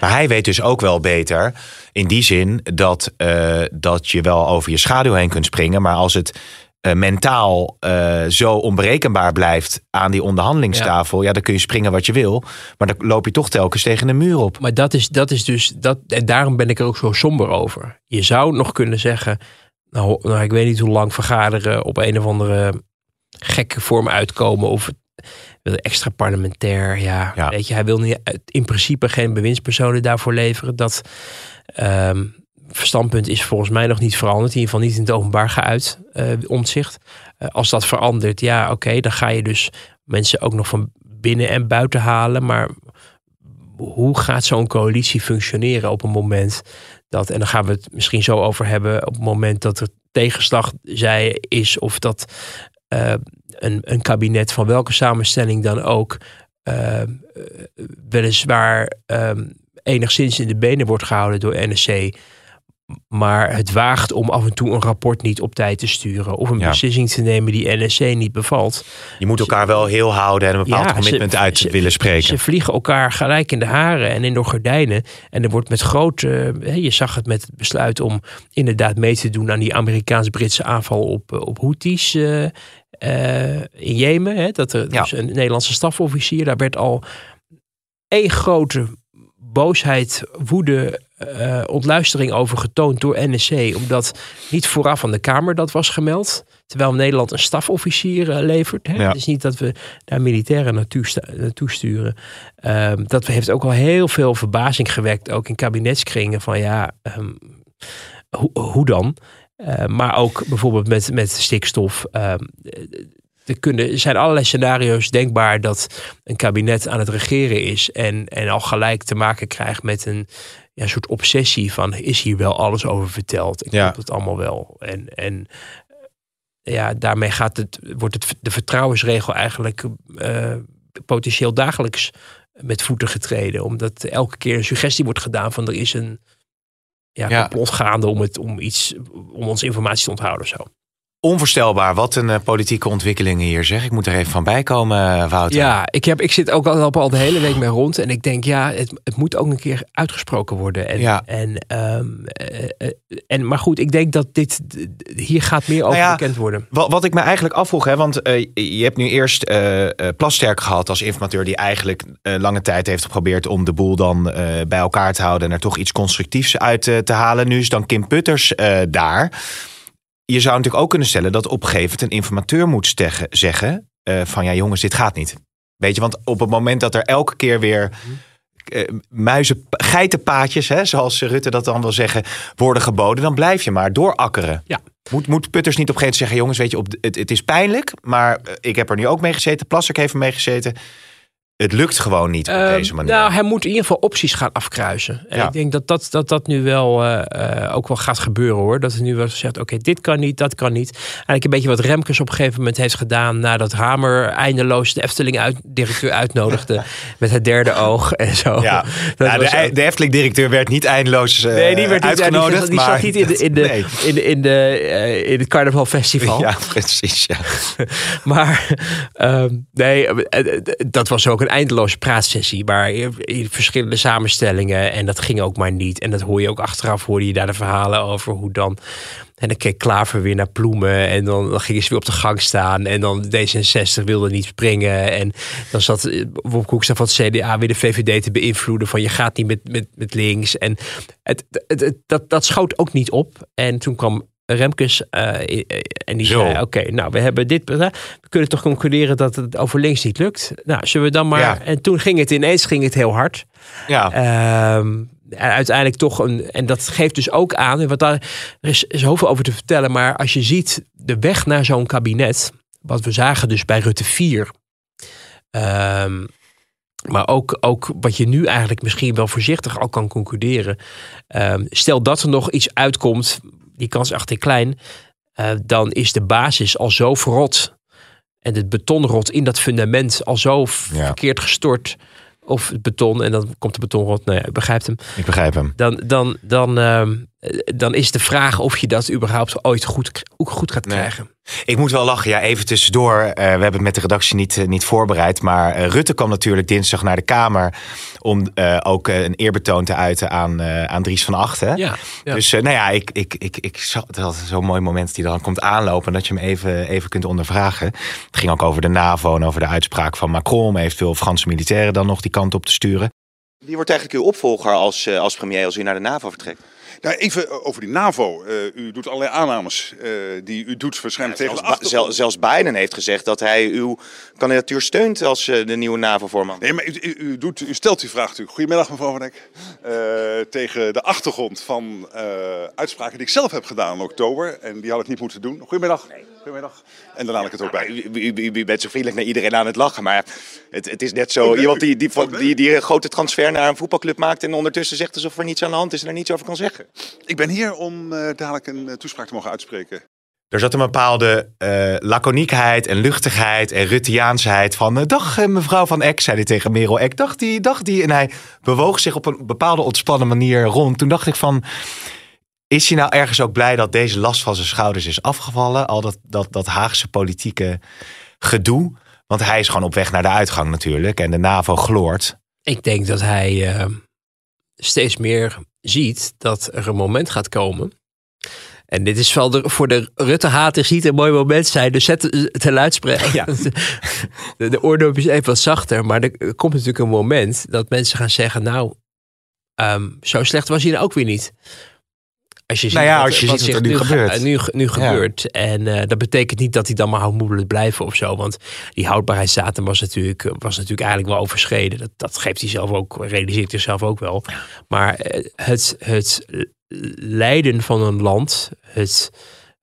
S2: Maar hij weet dus ook wel beter. In die zin dat, eh, dat je wel over je schaduw heen kunt springen. Maar als het eh, mentaal eh, zo onberekenbaar blijft aan die onderhandelingstafel. Ja. dan kun je springen wat je wil. Maar dan loop je toch telkens tegen een muur op.
S3: Maar dat is, dat is dus, dat, en daarom ben ik er ook zo somber over. Je zou nog kunnen zeggen, nou, nou ik weet niet hoe lang vergaderen op een of andere gekke vorm uitkomen. Of het- wil extra parlementair, ja,
S2: Ja.
S3: Weet je, hij wil niet, in principe geen bewindspersonen daarvoor leveren. Dat ehm, standpunt is volgens mij nog niet veranderd. In ieder geval niet in het openbaar geuit, omzicht. Eh, als dat verandert, ja, oké, dan ga je dus mensen ook nog van binnen en buiten halen. Maar hoe gaat zo'n coalitie functioneren op een moment dat, en dan gaan we het misschien zo over hebben, op het moment dat er tegenslag zij is of dat eh, een, een kabinet van welke samenstelling dan ook eh, eh, weliswaar ehm, enigszins in de benen wordt gehouden door NSC. Maar het waagt om af en toe een rapport niet op tijd te sturen. Of een
S2: Ja.
S3: beslissing te nemen die NSC niet bevalt.
S2: Je moet elkaar wel heel houden en een bepaald
S3: Ja,
S2: commitment
S3: ze-
S2: uit willen spreken.
S3: Ze vliegen elkaar gelijk in de haren en in de gordijnen. En er wordt met grote. Je zag het met het besluit om inderdaad mee te doen aan die Amerikaans-Britse aanval op, eh, op Houthis eh, eh, in Jemen. Hè, dat er
S2: Ja.
S3: dus een Nederlandse stafofficier, daar werd al één grote boosheid, woede, eh, ontluistering over getoond door NSC. Omdat niet vooraf aan de Kamer dat was gemeld. Terwijl Nederland een stafofficier eh, levert. Hè?
S2: Ja.
S3: Het is niet dat we daar militairen naartoe, naartoe sturen. Ehm, dat heeft ook al heel veel verbazing gewekt. Ook in kabinetskringen van ja, ehm, hoe, hoe dan? Eh, maar ook bijvoorbeeld met, met stikstof. ehm, er, kunnen, er zijn allerlei scenario's denkbaar dat een kabinet aan het regeren is en, en al gelijk te maken krijgt met een ja, soort obsessie van is hier wel alles over verteld? Ik
S2: Ja.
S3: het allemaal wel. En, en ja, daarmee gaat het, wordt het, de vertrouwensregel eigenlijk eh, potentieel dagelijks met voeten getreden. Omdat elke keer een suggestie wordt gedaan van er is een ja,
S2: Ja.
S3: complot gaande om, het, om, iets, om ons informatie te onthouden of zo.
S2: Onvoorstelbaar, wat een eh, politieke ontwikkelingen hier zeg. Ik moet er even van bijkomen, eh, Wouter.
S3: Ja, ik, heb, ik zit ook al, al de hele week mee rond. En ik denk, ja, het, het moet ook een keer uitgesproken worden. En,
S2: Ja.
S3: en, ehm, eh, en, maar goed, ik denk dat dit, hier gaat meer over
S2: Nou ja,
S3: bekend worden.
S2: Wat, wat ik me eigenlijk afvroeg, hè, want je hebt nu eerst Plasterk gehad als informateur die eigenlijk lange tijd heeft geprobeerd om de boel dan bij elkaar te houden en er toch iets constructiefs uit te halen. Nu is dan Kim Putters daar. Je zou natuurlijk ook kunnen stellen dat op een gegeven moment een informateur moet steggen- zeggen eh, van ja jongens, dit gaat niet. Weet je, want op het moment dat er elke keer weer eh, muizen, geitenpaadjes, hè, zoals Rutte dat dan wil zeggen, worden geboden, dan blijf je maar doorakkeren.
S3: Ja.
S2: Moet, moet Putters niet op een gegeven moment zeggen, jongens, weet je, op, het, het is pijnlijk, maar eh, ik heb er nu ook mee gezeten, Plasserk heeft er mee gezeten. Het lukt gewoon niet op
S3: Ehm,
S2: deze manier.
S3: Nou, hij moet in ieder geval opties gaan afkruisen. En
S2: Ja.
S3: ik denk dat dat, dat, dat nu wel eh, eh, ook wel gaat gebeuren hoor. Dat er nu wel gezegd, oké, dit kan niet, dat kan niet. Eigenlijk een beetje wat Remkes op een gegeven moment heeft gedaan... nadat Hamer eindeloos de Efteling uit, directeur uitnodigde... [laughs] met het derde oog en zo.
S2: ja. Ja,
S3: was
S2: de,
S3: ook-
S2: de Efteling-directeur werd niet eindeloos eh,
S3: Nee, die werd niet
S2: uitgenodigd.
S3: Die,
S2: maar
S3: zat niet in, de, in, de,
S2: Nee.
S3: in, de, in, de, in het carnavalfestival.
S2: Ja, precies. Ja. [laughs]
S3: Maar ehm, nee, dat was ook een eindeloze praatsessie. Waar verschillende samenstellingen. En dat ging ook maar niet. En dat hoor je ook achteraf. Hoorde je daar de verhalen over hoe dan. En dan keek Klaver weer naar Ploemen. En dan, dan gingen ze weer op de gang staan. En dan D66 wilde niet springen. En dan zat eh, Wopke Hoekstra van het CDA weer de VVD te beïnvloeden. Van je gaat niet met, met, met links. En het, het- dat, dat schoot ook niet op. En toen kwam Remkes eh, en die
S2: Zo.
S3: zei: Oké, nou, we hebben dit. We kunnen toch concluderen dat het over links niet lukt. Nou, zullen we dan maar.
S2: Ja.
S3: En toen ging het ineens ging het heel hard.
S2: Ja,
S3: Ehm, en uiteindelijk toch een. En dat geeft dus ook aan. Want daar er is zoveel over te vertellen. Maar als je ziet de weg naar zo'n kabinet. Wat we zagen dus bij Rutte 4. ehm, maar ook, ook wat je nu eigenlijk misschien wel voorzichtig al kan concluderen. Ehm, stel dat er nog iets uitkomt. Die kans is echt klein. eh, dan is de basis al zo verrot. En het betonrot in dat fundament al zo verkeerd gestort. Of het beton en dan komt de betonrot. Nou ja, u begrijpt hem.
S2: ik begrijp hem.
S3: Dan, dan, dan, ehm, eh, dan is de vraag of je dat überhaupt ooit goed, ook goed gaat
S2: Nee.
S3: krijgen.
S2: Ik moet wel lachen, ja, even tussendoor. Eh, we hebben het met de redactie niet, eh, niet voorbereid. Maar eh, Rutte kwam natuurlijk dinsdag naar de Kamer. om eh, ook eh, een eerbetoon te uiten aan, eh, aan Dries van Achten.
S3: Ja, ja.
S2: Dus eh, nou ja, ik, ik, ik, ik zag altijd zo'n mooi moment die dan komt aanlopen. Dat je hem even, even kunt ondervragen. Het ging ook over de NAVO en over de uitspraak van Macron. Om eventueel Franse militairen dan nog die kant op te sturen.
S4: Wie wordt eigenlijk uw opvolger als, eh, als premier als u naar de NAVO vertrekt?
S5: Nou, even over die NAVO. Eh, u doet allerlei aannames eh, die u doet waarschijnlijk tegen
S4: Zelfs,
S5: de
S4: zel- zelfs Biden heeft gezegd dat hij uw kandidatuur steunt als eh, de nieuwe NAVO-voorman.
S5: Nee, maar u, u, u doet, u stelt die vraag natuurlijk. Goedemiddag mevrouw Van Dijk. Eh, tegen de achtergrond van eh, uitspraken die ik zelf heb gedaan in oktober. En die had ik niet moeten doen. Goedemiddag. Goedemiddag. En dan haal ik het ook bij.
S4: U, u, u- u bent zo vriendelijk naar iedereen aan het lachen, maar het, het is net zo
S5: Oh,
S4: iemand die, die,
S5: nee.
S4: die, die een grote transfer naar een voetbalclub maakt en ondertussen zegt alsof er niets aan de hand is en er niets over kan zeggen.
S5: Ik ben hier om eh, dadelijk een eh, toespraak te mogen uitspreken.
S2: Er zat een bepaalde eh laconiekheid en luchtigheid en Ruttiaansheid van... dag mevrouw van Eck, zei hij tegen Merel Eck. Dag die, dag die. En hij bewoog zich op een bepaalde ontspannen manier rond. Toen dacht ik van... Is hij nou ergens ook blij dat deze last van zijn schouders is afgevallen? Al dat, dat, dat Haagse politieke gedoe. Want hij is gewoon op weg naar de uitgang natuurlijk. En de NAVO gloort.
S3: Ik denk dat hij eh, steeds meer ziet dat er een moment gaat komen. En dit is wel de, voor de Rutte-haters niet een mooi moment zijn. Dus zet het te luidspreker.
S2: Ja. [laughs]
S3: De, de is even wat zachter. Maar er komt natuurlijk een moment dat mensen gaan zeggen... Nou, ehm, zo slecht was hij nou ook weer niet. Als je ziet
S2: Nou ja,
S3: wat,
S2: als je
S3: wat
S2: ziet wat er nu
S3: ga-
S2: gebeurt.
S3: nu, nu gebeurt. En eh, dat betekent niet dat hij dan maar houdmoedelijk blijven of zo. Want die houdbaarheidsdatum was natuurlijk, was natuurlijk eigenlijk wel overschreden. Dat, dat geeft hij zelf ook, realiseert hij zelf ook wel. Maar eh, het, het leiden van een land, het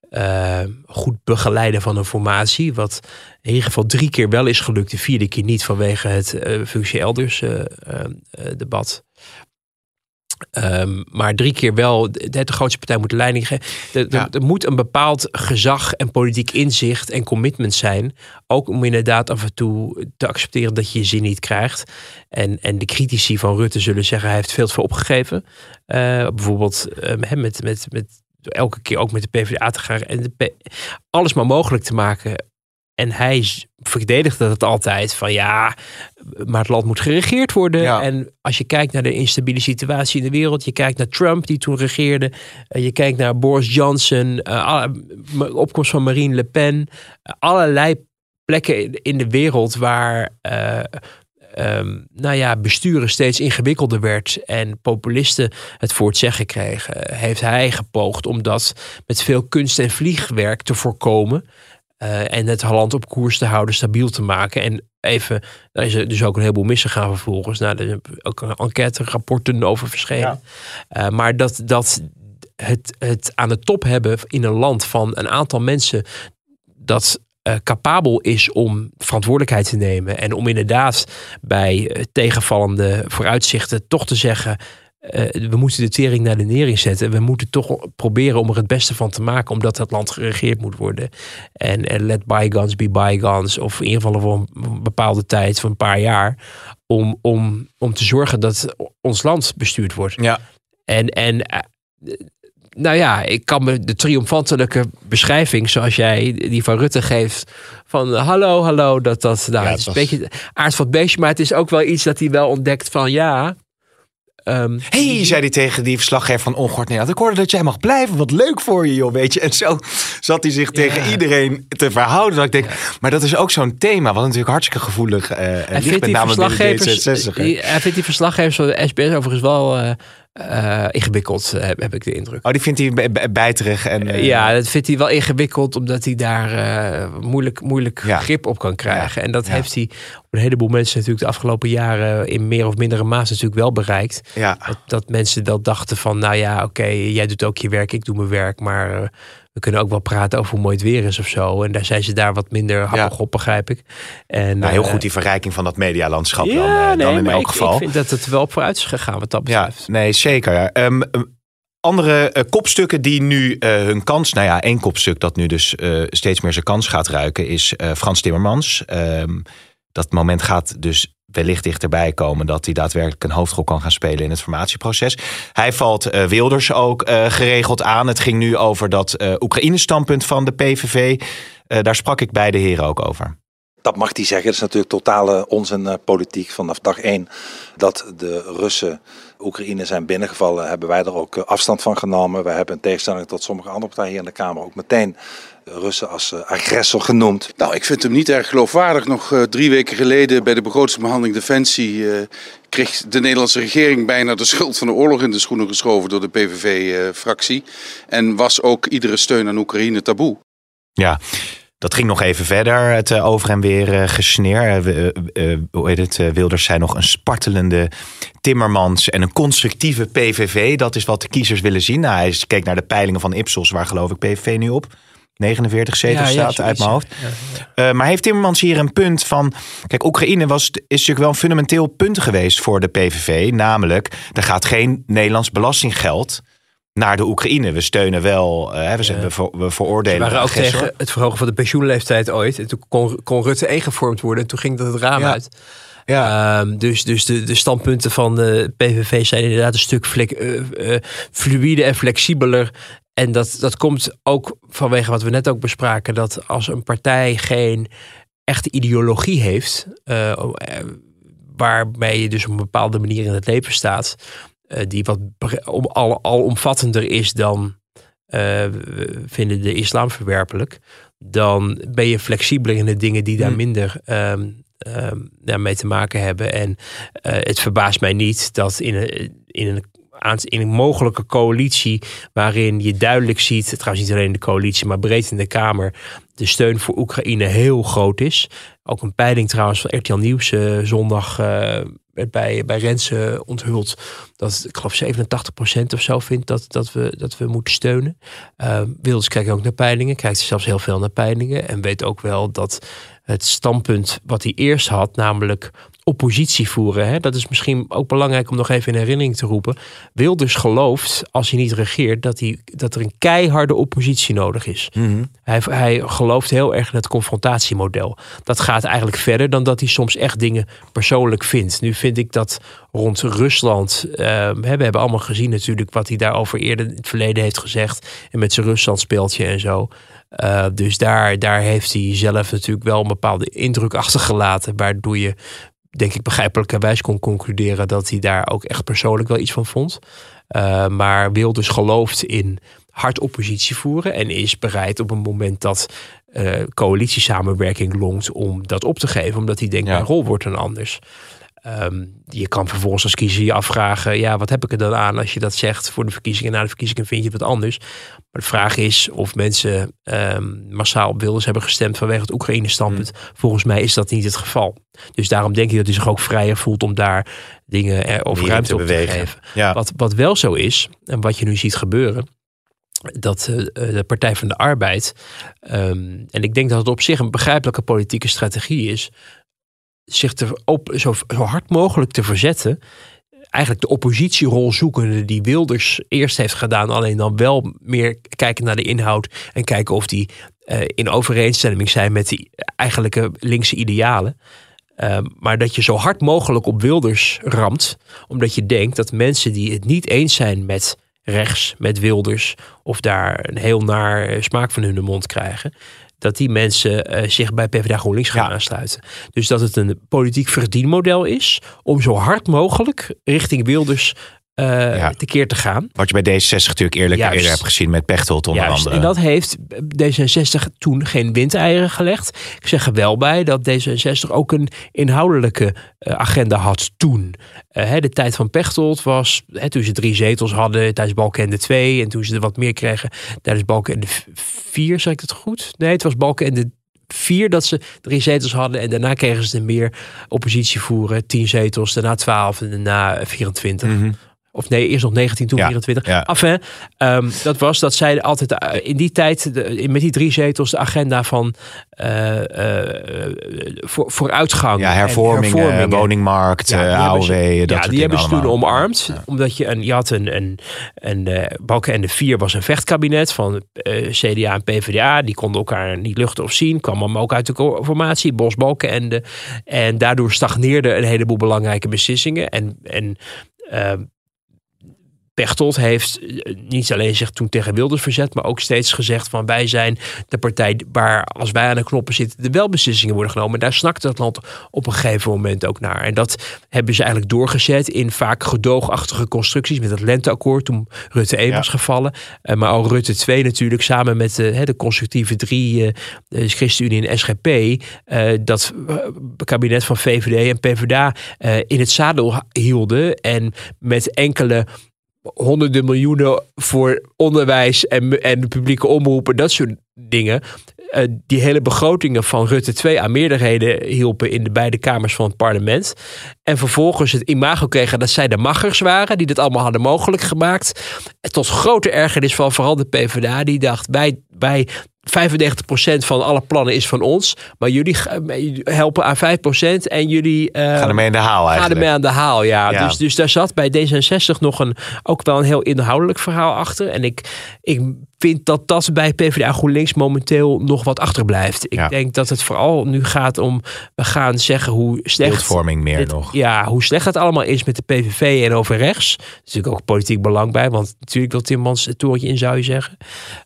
S3: eh, goed begeleiden van een formatie, wat in ieder geval drie keer wel is gelukt, de vierde keer niet vanwege het eh, functie eh, eh, eh. Ehm, maar drie keer wel de, de grootste partij moet de leiding geven. Er,
S2: Ja.
S3: moet een bepaald gezag en politiek inzicht en commitment zijn. Ook om inderdaad af en toe te accepteren dat je je zin niet krijgt. En, en de critici van Rutte zullen zeggen hij heeft veel te veel opgegeven. Eh, bijvoorbeeld ehm, met, met, met elke keer ook met de PvdA te gaan en de P- alles maar mogelijk te maken. En hij verdedigde het altijd van ja, maar het land moet geregeerd worden.
S2: Ja.
S3: En als je kijkt naar de instabiele situatie in de wereld, je kijkt naar Trump die toen regeerde, eh, je kijkt naar Boris Johnson, eh, opkomst van Marine Le Pen, eh, allerlei plekken in- de wereld waar eh, ehm, nou ja, besturen steeds ingewikkelder werd en populisten het voor het zeggen kregen, heeft hij gepoogd om dat met veel kunst en vliegwerk te voorkomen. Eh, en het land op koers te houden, stabiel te maken. En even, daar is er dus ook een heleboel misgegaan vervolgens. Nou, er zijn ook enquête rapporten over verschenen. Eh, maar dat, dat het, het aan de top hebben in een land van een aantal mensen dat eh, capabel is om verantwoordelijkheid te nemen. En om inderdaad bij tegenvallende vooruitzichten toch te zeggen. Eh, we moeten de tering naar de nering zetten. We moeten toch proberen om er het beste van te maken, omdat het land geregeerd moet worden. En, en let bygones be bygones, of in ieder geval voor een bepaalde tijd, van een paar jaar, om, om, om te zorgen dat ons land bestuurd wordt.
S2: Ja.
S3: En, en eh, nou ja, ik kan me de triomfantelijke beschrijving zoals jij die van Rutte geeft. Van eh, hallo, hallo, dat dat. Nou,
S2: Ja,
S3: het is een beetje aard van het beestje, maar het is ook wel iets dat hij wel ontdekt van ja. Ehm,
S2: hey, zei hij tegen die verslaggever van Ongehoord Nederland. Ik hoorde dat jij mag blijven. Wat leuk voor je, joh, weet je. En zo zat hij zich tegen iedereen te verhouden. Dat ik denk, maar dat is ook zo'n thema. Wat natuurlijk hartstikke gevoelig
S3: hij,
S2: ligt. Met name binnen
S3: verslaggevers,
S2: D66. hè.
S3: die- hij vindt die verslaggevers van de SBS overigens wel eh, eh, ingewikkeld, eh, heb, heb ik de indruk.
S2: Oh, die vindt hij bijterig. En, eh,
S3: Ja, dat vindt hij wel ingewikkeld, omdat hij daar moeilijk, moeilijk
S2: Ja.
S3: grip op kan krijgen.
S2: Ja.
S3: En dat
S2: Ja.
S3: heeft hij op een heleboel mensen natuurlijk de afgelopen jaren in meer of mindere mate natuurlijk wel bereikt.
S2: ja.
S3: Dat, dat mensen dat dachten van, nou ja, oké, jij doet ook je werk, ik doe mijn werk, maar we kunnen ook wel praten over hoe mooi het weer is of zo. En daar zijn ze daar wat minder happig op, begrijp ik. En,
S2: Nou, heel
S3: eh,
S2: goed die verrijking van dat medialandschap
S3: ja,
S2: dan, eh,
S3: nee,
S2: dan in elk
S3: ik,
S2: geval.
S3: Ik vind dat het wel op vooruit is gegaan wat dat
S2: Ja,
S3: betreft.
S2: nee, zeker. Ehm, ehm, andere eh, kopstukken die nu hun kans... Nou ja, één kopstuk dat nu dus steeds meer zijn kans gaat ruiken... is Frans Timmermans. Ehm, dat moment gaat dus wellicht dichterbij komen... dat hij daadwerkelijk een hoofdrol kan gaan spelen in het formatieproces. Hij valt eh, Wilders ook eh, geregeld aan. Het ging nu over dat eh Oekraïne-standpunt van de PVV. Daar sprak ik beide heren ook over.
S6: Dat mag hij zeggen. Het is natuurlijk totale onzin politiek. Vanaf dag één dat de Russen Oekraïne zijn binnengevallen, hebben wij er ook afstand van genomen. Wij hebben in tegenstelling tot sommige andere partijen hier in de Kamer ook meteen Russen als eh, agressor genoemd.
S7: Nou, ik vind hem niet erg geloofwaardig. Nog eh, drie weken geleden bij de begrotingsbehandeling Defensie eh, kreeg de Nederlandse regering bijna de schuld van de oorlog in de schoenen geschoven door de PVV-fractie. en was ook iedere steun aan Oekraïne taboe.
S2: Ja, dat ging nog even verder. Het over en weer gesneer. Hoe heet het? Wilders zei nog een spartelende Timmermans en een constructieve PVV. Dat is wat de kiezers willen zien. Nou, hij keek naar de peilingen van Ipsos, waar geloof ik PVV nu op. 49 zetels staat uit mijn hoofd. Eh, maar heeft Timmermans hier een punt van... Kijk, Oekraïne was, is natuurlijk wel een fundamenteel punt geweest voor de PVV. Namelijk, er gaat geen Nederlands belastinggeld naar de Oekraïne. We steunen wel, eh, we, zijn, we, ver- we veroordelen
S3: waren
S2: de
S3: ook tegen het verhogen van de pensioenleeftijd ooit. En toen kon, kon Rutte 1 gevormd worden. En toen ging dat het raam uit.
S2: Ja.
S3: Ehm, dus dus de, de standpunten van de PVV zijn inderdaad een stuk flek, eh, eh, fluïde en flexibeler. En dat, dat komt ook vanwege wat we net ook bespraken. Dat als een partij geen echte ideologie heeft. eh, waarmee je dus op een bepaalde manier in het leven staat. eh, die wat om, al, alomvattender is dan we vinden de islam verwerpelijk. Dan ben je flexibeler in de dingen die daar
S2: Hmm.
S3: minder ja, mee te maken hebben. En het verbaast mij niet dat in een, in een in een mogelijke coalitie waarin je duidelijk ziet, trouwens niet alleen de coalitie, maar breed in de Kamer, de steun voor Oekraïne heel groot is. Ook een peiling trouwens van RTL Nieuws eh, zondag eh, bij, bij Rensen onthuld. Dat ik geloof 87% of zo vindt dat, dat, we, dat we moeten steunen. Uh, Wilders kijkt ook naar peilingen, kijkt zelfs heel veel naar peilingen. En weet ook wel dat het standpunt wat hij eerst had, namelijk oppositie voeren. Hè? Dat is misschien ook belangrijk om nog even in herinnering te roepen. Wilders gelooft, als hij niet regeert, dat, hij, dat er een keiharde oppositie nodig is.
S2: Mhm.
S3: Hij, hij gelooft heel erg in het confrontatiemodel. Dat gaat eigenlijk verder dan dat hij soms echt dingen persoonlijk vindt. Nu vind ik dat rond Rusland. eh, we hebben allemaal gezien natuurlijk wat hij daarover eerder in het verleden heeft gezegd. En met zijn Rusland speeltje en zo. Uh, dus daar, daar heeft hij zelf natuurlijk wel een bepaalde indruk achtergelaten. Waardoor je, denk ik, begrijpelijkerwijs kon concluderen dat hij daar ook echt persoonlijk wel iets van vond. Uh, maar Wilders gelooft in hard oppositie voeren en is bereid op een moment dat uh, coalitiesamenwerking longt om dat op te geven, omdat hij denkt, ja. mijn rol wordt dan anders. Um, je kan vervolgens als kiezer je afvragen, ja, wat heb ik er dan aan als je dat zegt voor de verkiezingen? Na de verkiezingen vind je het wat anders. Maar de vraag is of mensen um, massaal op Wilders hebben gestemd vanwege het Oekraïne-standpunt. Mm. Volgens mij is dat niet het geval. Dus daarom denk ik dat hij zich ook vrijer voelt om daar dingen over ruimte
S2: te
S3: op
S2: bewegen.
S3: te geven.
S2: Ja.
S3: Wat, wat wel zo is, en wat je nu ziet gebeuren, dat uh, de Partij van de Arbeid, um, en ik denk dat het op zich een begrijpelijke politieke strategie is, zich er op, zo, zo hard mogelijk te verzetten. Eigenlijk de oppositierol zoekende die Wilders eerst heeft gedaan. Alleen dan wel meer kijken naar de inhoud. En kijken of die uh, in overeenstemming zijn met die eigenlijke linkse idealen. Uh, maar dat je zo hard mogelijk op Wilders ramt. Omdat je denkt dat mensen die het niet eens zijn met rechts met Wilders of daar een heel naar smaak van hun mond krijgen. Dat die mensen eh, zich bij PvdA GroenLinks gaan
S2: Ja.
S3: aansluiten. Dus dat het een politiek verdienmodel is om zo hard mogelijk richting Wilders eh
S2: Ja.
S3: tekeer te gaan.
S2: Wat je bij D66 natuurlijk eerlijk eerder hebt gezien met Pechtold onder
S3: Juist,
S2: andere.
S3: en dat heeft D66 toen geen windeieren gelegd. Ik zeg er wel bij dat D66 ook een inhoudelijke eh, agenda had toen. Eh, hè, de tijd van Pechtold was hè, toen ze drie zetels hadden tijdens Balkenende 2. En toen ze er wat meer kregen tijdens Balkenende 4, zeg ik het goed? Nee, het was Balkenende 4 dat ze drie zetels hadden. En daarna kregen ze er meer oppositie voeren. 10 zetels, daarna 12 en daarna 24.
S2: Mhm.
S3: Of nee, eerst nog 19, toen
S2: Ja,
S3: 24.
S2: ja.
S3: Enfin, ehm, dat was dat zij altijd eh, in die tijd de, met die drie zetels de agenda van eh, eh, voor, vooruitgang.
S2: ja,
S3: en
S2: hervormingen,
S3: hervormingen.
S2: woningmarkt,
S3: Ja,
S2: AOW,
S3: ze-
S2: dat
S3: ja, die hebben ze toen omarmd.
S2: Ja.
S3: Omdat je een, je had een, een, een eh Balkenende 4 was een vechtkabinet van CDA en PvdA. Die konden elkaar niet luchten of zien. Kwam allemaal ook uit de formatie, Bos Balkenende. En daardoor stagneerden een heleboel belangrijke beslissingen. En, en eh, Pechtold heeft eh, niet alleen zich toen tegen Wilders verzet, maar ook steeds gezegd van wij zijn de partij waar als wij aan de knoppen zitten, de wel beslissingen worden genomen. Daar snakte het land op een gegeven moment ook naar. En dat hebben ze eigenlijk doorgezet in vaak gedoogachtige constructies met het lenteakkoord toen Rutte 1
S2: Ja.
S3: was gevallen. Eh, maar al Rutte 2 natuurlijk samen met de, hè, de constructieve drie, eh, de ChristenUnie en SGP, eh, dat eh, kabinet van VVD en PvdA eh, in het zadel hielden en met enkele honderden miljoenen voor onderwijs en, en publieke omroepen, dat soort dingen. eh, die hele begrotingen van Rutte 2 aan meerderheden hielpen in de beide kamers van het parlement. En vervolgens het imago kregen dat zij de machers waren, die dit allemaal hadden mogelijk gemaakt. Tot grote ergernis van vooral de PvdA, die dacht: wij, wij 95% van alle plannen is van ons, maar jullie helpen aan 5% en jullie eh,
S2: Gaan ermee in de haal
S3: Ga
S2: eigenlijk.
S3: ermee aan de haal, ja.
S2: Ja.
S3: Dus, dus daar zat bij D66 nog een, ook wel een heel inhoudelijk verhaal achter. En ik, ik vind dat dat bij PvdA GroenLinks momenteel nog wat achterblijft. Ik
S2: Ja.
S3: denk dat het vooral nu gaat om, we gaan zeggen hoe slecht...
S2: Beeldvorming meer
S3: dit-
S2: nog.
S3: Ja, hoe slecht het allemaal is met de PVV en over rechts. Er is natuurlijk ook politiek belang bij, want natuurlijk wil Timmans het torentje in, zou je zeggen.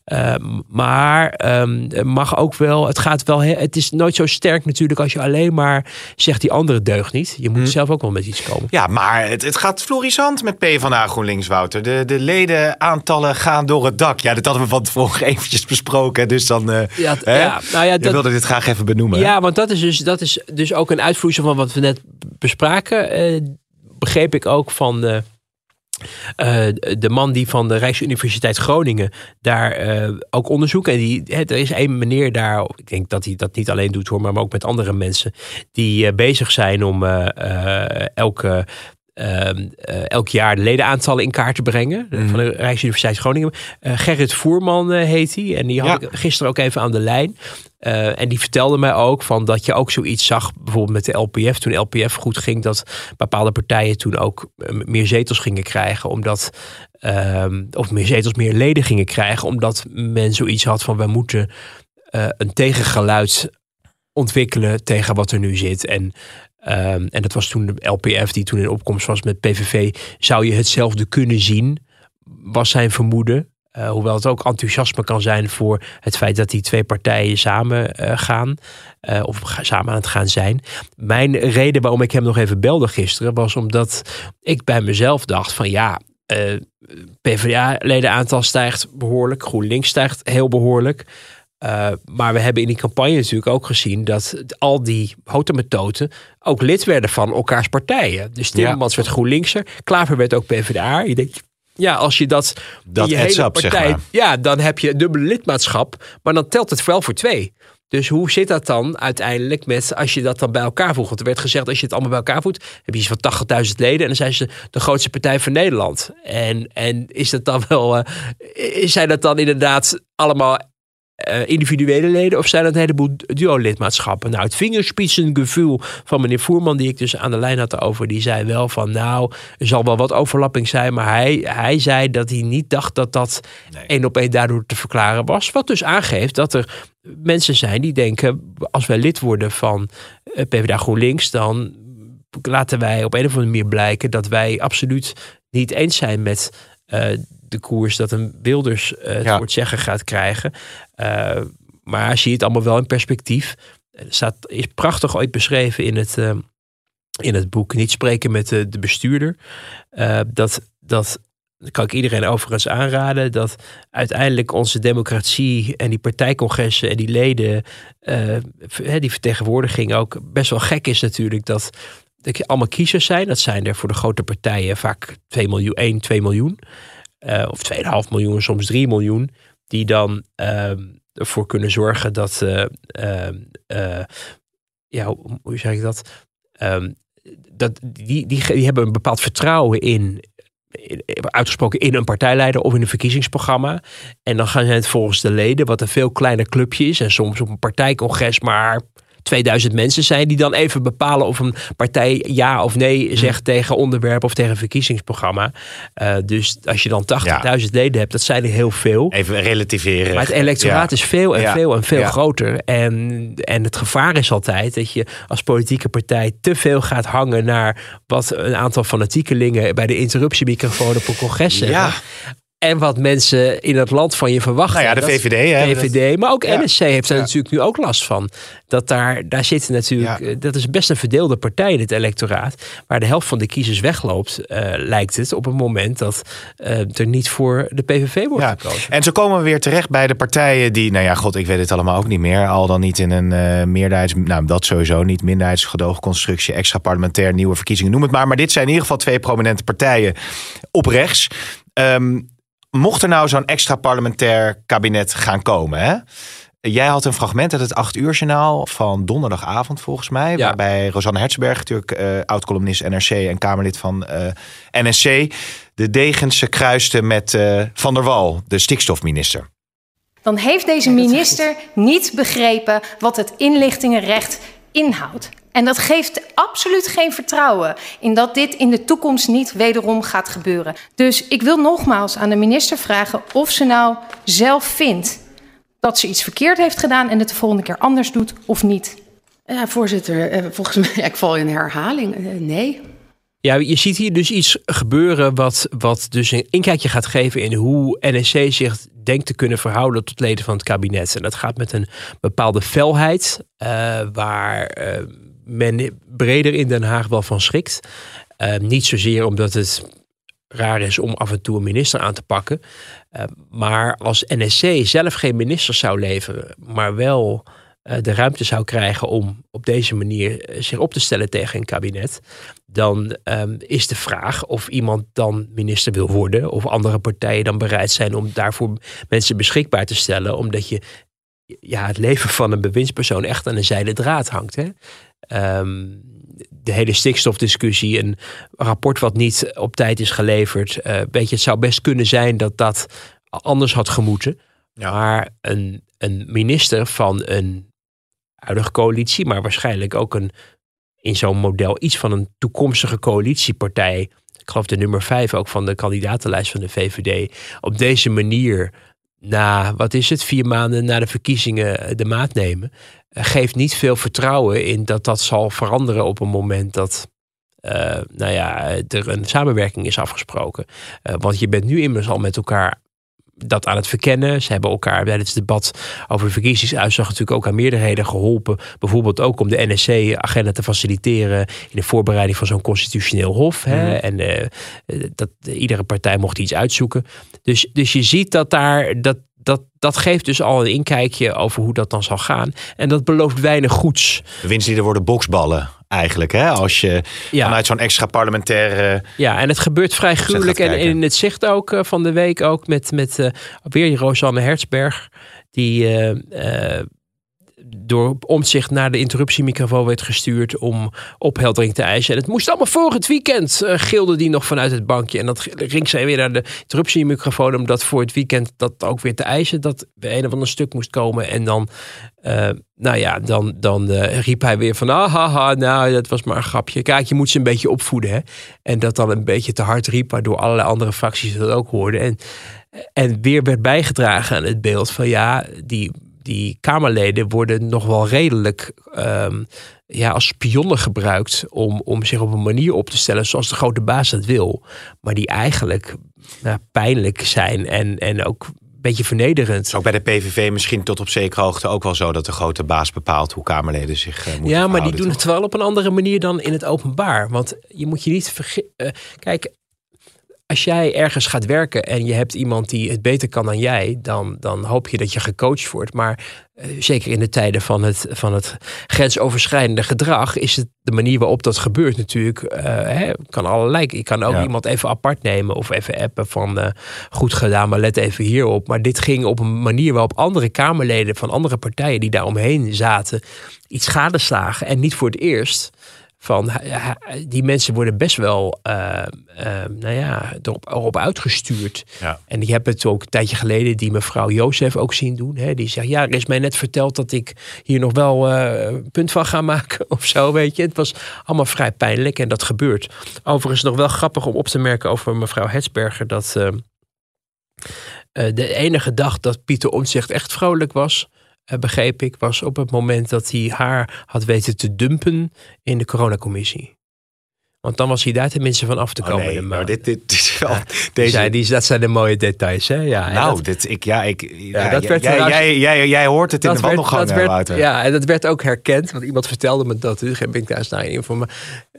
S3: Uh, maar um, mag ook wel, het gaat wel, het is nooit zo sterk natuurlijk als je alleen maar zegt die andere deugt niet. Je moet
S2: Hm.
S3: zelf ook wel met iets komen.
S2: Ja, maar het, het gaat florissant met PvdA GroenLinks, Wouter. De, de ledenaantallen gaan door het dak. Ja, dat hadden we van tevoren [laughs] eventjes besproken. Dus dan uh,
S3: ja,
S2: hè?
S3: ja, nou ja, dat,
S2: wilde dit graag even benoemen.
S3: Ja, want dat is dus, dat is dus ook een uitvloeisel van wat we net bespraken. Uh, begreep ik ook van... Uh, uh, de man die van de Rijksuniversiteit Groningen daar uh, ook onderzoek. En die, hè, er is een meneer daar, ik denk dat hij dat niet alleen doet hoor, maar ook met andere mensen. Die uh, bezig zijn om elke. Uh, elk jaar de ledenaantallen in kaart te brengen. Mm. Van de Rijksuniversiteit Groningen. Uh, Gerrit Voerman uh, heet hij. En die had ja. ik gisteren ook even aan de lijn. Uh, en die vertelde mij ook van dat je ook zoiets zag, bijvoorbeeld met de LPF. Toen LPF goed ging, dat bepaalde partijen toen ook meer zetels gingen krijgen. Omdat, uh, of meer zetels, meer leden gingen krijgen. Omdat men zoiets had van we moeten uh, een tegengeluid ontwikkelen tegen wat er nu zit. En, um, en dat was toen de LPF die toen in opkomst was met PVV. Zou je hetzelfde kunnen zien, was zijn vermoeden. Uh, hoewel het ook enthousiasme kan zijn voor het feit dat die twee partijen samen uh, gaan. Uh, of samen aan het gaan zijn. Mijn reden waarom ik hem nog even belde gisteren was omdat ik bij mezelf dacht van ja. PvdA-ledenaantal stijgt behoorlijk. GroenLinks stijgt heel behoorlijk. Uh, maar we hebben in die campagne natuurlijk ook gezien dat al die hotemetoten ook lid werden van elkaars partijen. Dus Timmermans ja. werd GroenLinkser, Klaver werd ook PvdA. Je denkt, ja, als je dat,
S2: dat
S3: je hele
S2: up,
S3: partij,
S2: zeg maar.
S3: ja, dan heb je dubbele lidmaatschap, maar dan telt het wel voor twee. Dus hoe zit dat dan uiteindelijk met als je dat dan bij elkaar voegt? Want er werd gezegd, als je het allemaal bij elkaar voegt, heb je iets van 80.000 leden. En dan zijn ze de grootste partij van Nederland. En, en is dat dan wel, uh, zijn dat dan inderdaad allemaal uh, individuele leden of zijn dat een heleboel duo-lidmaatschappen? Nou, het vingerspitsengevoel van meneer Voerman, die ik dus aan de lijn had over, die zei wel van nou, er zal wel wat overlapping zijn, maar hij, hij zei dat hij niet dacht dat dat nee. één op één daardoor te verklaren was. Wat dus aangeeft dat er mensen zijn die denken, als wij lid worden van uh, PvdA GroenLinks, dan laten wij op een of andere manier blijken dat wij absoluut niet eens zijn met de koers dat een Wilders het
S2: Ja.
S3: voor het zeggen gaat krijgen. Eh, maar zie je het allemaal wel in perspectief. Er staat, is prachtig ooit beschreven in het, eh, in het boek Niet spreken met de, de bestuurder. Eh, dat, dat kan ik iedereen overigens aanraden. Dat uiteindelijk onze democratie en die partijcongressen en die leden, eh, die vertegenwoordiging ook best wel gek is natuurlijk. Dat, dat allemaal kiezers zijn. Dat zijn er voor de grote partijen vaak 2 miljoen, 1, 2 miljoen. eh, of 2,5 miljoen, soms 3 miljoen. Die dan ehm, ervoor kunnen zorgen dat. eh, ehm, eh, ja, hoe, zeg ik dat? Ehm, dat die, die, hebben een bepaald vertrouwen in, uitgesproken in een partijleider of in een verkiezingsprogramma. En dan gaan zij het volgens de leden, wat een veel kleiner clubje is. En soms op een partijcongres maar 2000 mensen zijn die dan even bepalen of een partij ja of nee zegt tegen onderwerp of tegen een verkiezingsprogramma. Eh, dus als je dan 80.000 leden hebt, dat zijn er heel veel.
S2: Even relativeren.
S3: Maar het electoraat
S2: Ja.
S3: is veel en
S2: Ja.
S3: veel en veel groter. En, en het gevaar is altijd dat je als politieke partij te veel gaat hangen naar wat een aantal fanatiekelingen bij de interruptiemicrofoon op een congres zeggen. En wat mensen in het land van je verwachten.
S2: Nou ja, de VVD, hè,
S3: VVD, maar ook
S2: Ja.
S3: NSC heeft daar
S2: Ja.
S3: natuurlijk nu ook last van. Dat daar, daar zitten natuurlijk,
S2: Ja.
S3: eh, dat is best een verdeelde partij in het electoraat. Waar de helft van de kiezers wegloopt, eh, lijkt het, op het moment dat eh, er niet voor de PVV wordt gekozen.
S2: En zo komen we weer terecht bij de partijen die, nou ja, god, ik weet het allemaal ook niet meer. Al dan niet in een eh meerderheids, nou dat sowieso niet, minderheidsgedoogconstructie, extra parlementair, nieuwe verkiezingen, noem het maar. Maar dit zijn in ieder geval twee prominente partijen op rechts. Ehm, mocht er nou zo'n extra parlementair kabinet gaan komen, hè? Jij had een fragment uit het 8 uur journaal van donderdagavond volgens mij.
S3: Ja.
S2: Waarbij Rosanne Hertzberg, natuurlijk eh, oud-columnist NRC en Kamerlid van eh, NSC, de degens kruiste met eh, Van der Wal, de stikstofminister.
S8: dan heeft deze minister niet begrepen wat het inlichtingenrecht inhoudt. En dat geeft absoluut geen vertrouwen in dat dit in de toekomst niet wederom gaat gebeuren. Dus ik wil nogmaals aan de minister vragen of ze nou zelf vindt dat ze iets verkeerd heeft gedaan en het de volgende keer anders doet of niet.
S9: Ja, voorzitter, eh, volgens mij, [laughs] ik val in herhaling. Eh, Nee.
S3: Ja, je ziet hier dus iets gebeuren wat, wat dus een inkijkje gaat geven in hoe NSC zich denkt te kunnen verhouden tot leden van het kabinet. En dat gaat met een bepaalde felheid, eh, waar eh, men breder in Den Haag wel van schrikt. Eh, niet zozeer omdat het raar is om af en toe een minister aan te pakken. Eh, maar als NSC zelf geen minister zou leveren, maar wel eh, de ruimte zou krijgen om op deze manier eh, zich op te stellen tegen een kabinet, dan ehm, is de vraag of iemand dan minister wil worden, of andere partijen dan bereid zijn om daarvoor mensen beschikbaar te stellen, omdat je ja, het leven van een bewindspersoon echt aan een zijden draad hangt. Hè? Ehm, de hele stikstofdiscussie, een rapport wat niet op tijd is geleverd. weet je, het zou best kunnen zijn dat dat anders had gemoeten. Maar een, een minister van een huidige coalitie, maar waarschijnlijk ook een in zo'n model iets van een toekomstige coalitiepartij. Ik geloof de nummer vijf ook van de kandidatenlijst van de VVD. Op deze manier, na wat is het, vier maanden na de verkiezingen eh, de maat nemen. Geeft niet veel vertrouwen in dat dat zal veranderen op een moment dat. eh, nou ja, er een samenwerking is afgesproken. Eh, want je bent nu immers al met elkaar dat aan het verkennen. Ze hebben elkaar bij het debat over de verkiezingsuitslag natuurlijk ook aan meerderheden geholpen. Bijvoorbeeld ook om de NSC-agenda te faciliteren in de voorbereiding van zo'n constitutioneel hof. Hè?
S2: Mhm.
S3: En eh, dat iedere partij mocht iets uitzoeken. Dus, dus je ziet dat daar dat. Dat, dat geeft dus al een inkijkje over hoe dat dan zal gaan. En dat belooft weinig goeds.
S2: De winstlieden worden boksballen eigenlijk. Hè? Als je
S3: Ja.
S2: vanuit zo'n extra parlementaire...
S3: Ja, en het gebeurt vrij gruwelijk. En in het zicht ook eh, van de week ook met, met eh, weer Rosanne Hertzberg. Die eh, door omzicht naar de interruptiemicrofoon werd gestuurd om opheldering te eisen. En het moest allemaal voor het weekend, eh, gilde die nog vanuit het bankje. En dat ging zij weer naar de interruptiemicrofoon om dat voor het weekend dat ook weer te eisen. Dat er een of ander stuk moest komen. En dan, eh, nou ja, dan, dan eh, riep hij weer van, ah, haha, nou, dat was maar een grapje. Kijk, je moet ze een beetje opvoeden. Hè? En dat dan een beetje te hard riep, waardoor allerlei andere fracties dat ook hoorden. En, en weer werd bijgedragen aan het beeld van, ja, die die Kamerleden worden nog wel redelijk ehm, ja, als spionnen gebruikt om, om zich op een manier op te stellen zoals de grote baas dat wil. Maar die eigenlijk nou, pijnlijk zijn en, en ook een beetje vernederend.
S2: Ook bij de PVV misschien tot op zekere hoogte ook wel zo dat de grote baas bepaalt hoe Kamerleden zich uh, moeten
S3: Ja, maar die doen
S2: toch?
S3: het wel op een andere manier dan in het openbaar. Want je moet je niet vergeten. kijk, als jij ergens gaat werken en je hebt iemand die het beter kan dan jij, dan, dan hoop je dat je gecoacht wordt. Maar eh, zeker in de tijden van het, van het grensoverschrijdende gedrag, is het de manier waarop dat gebeurt natuurlijk. eh, hè, kan allerlei. Je kan ook
S2: Ja.
S3: iemand even apart nemen of even appen van eh, goed gedaan, maar let even hierop. Maar dit ging op een manier waarop andere Kamerleden van andere partijen die daar omheen zaten, iets gadeslagen. En niet voor het eerst van die mensen worden best wel eh, nou ja, erop, erop uitgestuurd.
S2: Ja.
S3: En ik heb het ook een tijdje geleden die mevrouw Jozef ook zien doen. Hè? Die zegt, ja, er is mij net verteld dat ik hier nog wel een punt van ga maken [laughs] of zo, weet je. Het was allemaal vrij pijnlijk en dat gebeurt. Overigens nog wel grappig om op te merken over mevrouw Hetsberger, dat de enige dag dat Pieter Omtzigt echt vrolijk was, begreep ik, was op het moment dat hij haar had weten te dumpen in de coronacommissie. Want dan was hij daar tenminste van af te
S2: Oh,
S3: komen.
S2: nee,
S3: de
S2: maar dit, dit, dit is wel...
S3: Die
S2: deze,
S3: zijn, die, dat zijn de mooie details, hè? Ja,
S2: nou,
S3: dat-
S2: dit, ik, ja, ik, ja,
S3: dat
S2: jij,
S3: werd
S2: jij, jij, jij, jij hoort het in de
S3: werd- werd-
S2: Wouter.
S3: Ja, en dat werd ook herkend. Want iemand vertelde me dat. Dus ben ik daar eens naar informa-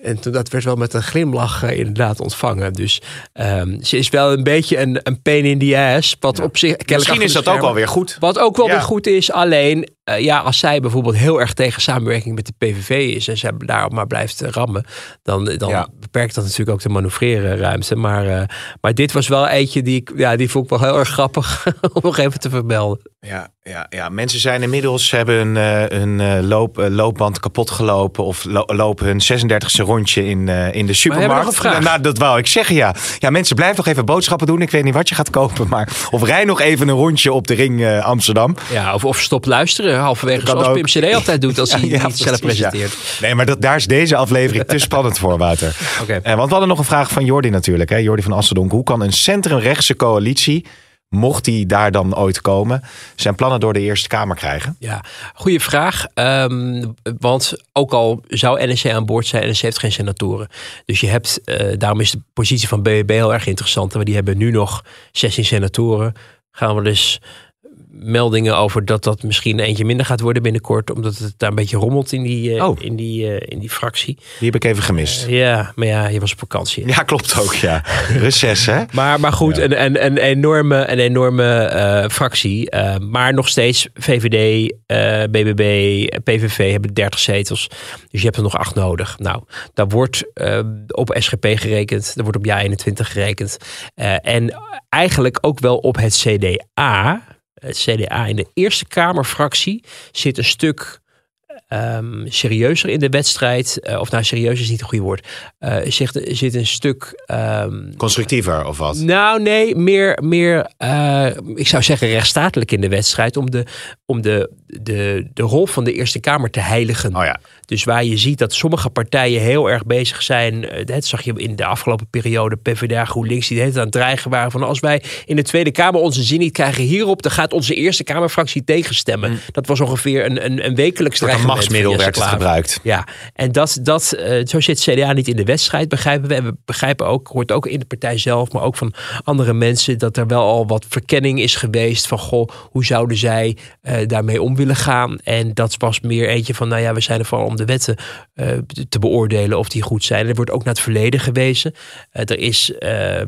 S3: En toen, dat werd wel met een glimlach eh, inderdaad ontvangen. Dus ehm, ze is wel een beetje een, een pain in the ass. Wat op zich,
S2: Misschien is dat ook wel weer goed.
S3: Wat ook wel weer goed is. Alleen, eh, ja, als zij bijvoorbeeld heel erg tegen samenwerking met de PVV is. En zij daarop maar blijft rammen. Dan, dan
S2: Ja.
S3: beperkt dat natuurlijk ook de manoeuvreerruimte. Maar, eh, maar dit was wel eentje die, ik- ja, die vond ik wel heel erg grappig. [laughs] om nog even te vermelden.
S2: Ja, ja, ja, mensen zijn inmiddels hebben hun, eh, hun eh, loop, eh, loopband kapot gelopen of lo- lopen hun 36e rondje in, eh, in de supermarkt.
S3: nog een vraag.
S2: Nou, dat wou ik zeggen, ja. Ja, mensen blijven nog even boodschappen doen. Ik weet niet wat je gaat kopen, maar of rij nog even een rondje op de ring eh, Amsterdam.
S3: Ja, of, of stop luisteren halverwege zoals
S2: ook.
S3: Pim CD altijd doet als [laughs] hij
S2: Ja,
S3: zelf
S2: ja.
S3: presenteert.
S2: Nee, maar dat, daar is deze aflevering te spannend voor, Wouter. [laughs]
S3: Oké.
S2: Eh, want we hadden nog een vraag van Jordi natuurlijk. Hè? Jordi van Assendonk. Hoe kan een centrumrechtse coalitie, mocht die daar dan ooit komen, zijn plannen door de Eerste Kamer krijgen?
S3: Ja, goede vraag. Ehm, want ook al zou NSC aan boord zijn, NSC heeft geen senatoren. Dus je hebt, eh, daarom is de positie van BBB heel erg interessant. Want die hebben nu nog 16 senatoren. Gaan we dus meldingen over dat dat misschien eentje minder gaat worden binnenkort. Omdat het daar een beetje rommelt in die, eh,
S2: Oh.
S3: in die, eh, in die fractie.
S2: Die heb ik even gemist.
S3: Ja, maar ja, je was op vakantie.
S2: Ja, klopt ook, ja. [laughs] Reces, hè?
S3: Maar, maar goed,
S2: Ja.
S3: een, een, een enorme, een enorme eh, fractie. Eh, maar nog steeds VVD, eh, BBB, PVV hebben 30 zetels. Dus je hebt er nog acht nodig. Nou, daar wordt eh, op SGP gerekend. Er wordt op JA21 gerekend. Eh, en eigenlijk ook wel op het CDA. Het CDA in de Eerste Kamerfractie zit een stuk ehm, serieuzer in de wedstrijd. Eh, of nou, serieus is niet het goede woord. Eh zit, zit een stuk... ehm,
S2: Constructiever of wat?
S3: nou, nee, meer, meer eh, ik zou zeggen rechtsstatelijk in de wedstrijd. Om, de, om de, de, de rol van de Eerste Kamer te heiligen.
S2: Oh ja.
S3: Dus waar je ziet dat sommige partijen heel erg bezig zijn. eh, Dat zag je in de afgelopen periode. PvdA, GroenLinks, die de hele tijd aan het dreigen waren. Van als wij in de Tweede Kamer onze zin niet krijgen hierop. dan gaat onze Eerste Kamerfractie tegenstemmen. Dat was ongeveer een, een, een wekelijks
S2: Een
S3: dreigement
S2: machtsmiddel
S3: van
S2: werd het gebruikt.
S3: Ja, en dat, dat, eh, zo zit CDA niet in de wedstrijd, begrijpen we. En we begrijpen ook, hoort ook in de partij zelf, maar ook van andere mensen, dat er wel al wat verkenning is geweest van, goh, hoe zouden zij eh, daarmee om willen gaan? En dat was meer eentje van, nou ja, we zijn er vooral om de wetten eh, te beoordelen of die goed zijn. Er wordt ook naar het verleden gewezen. Eh, er is eh,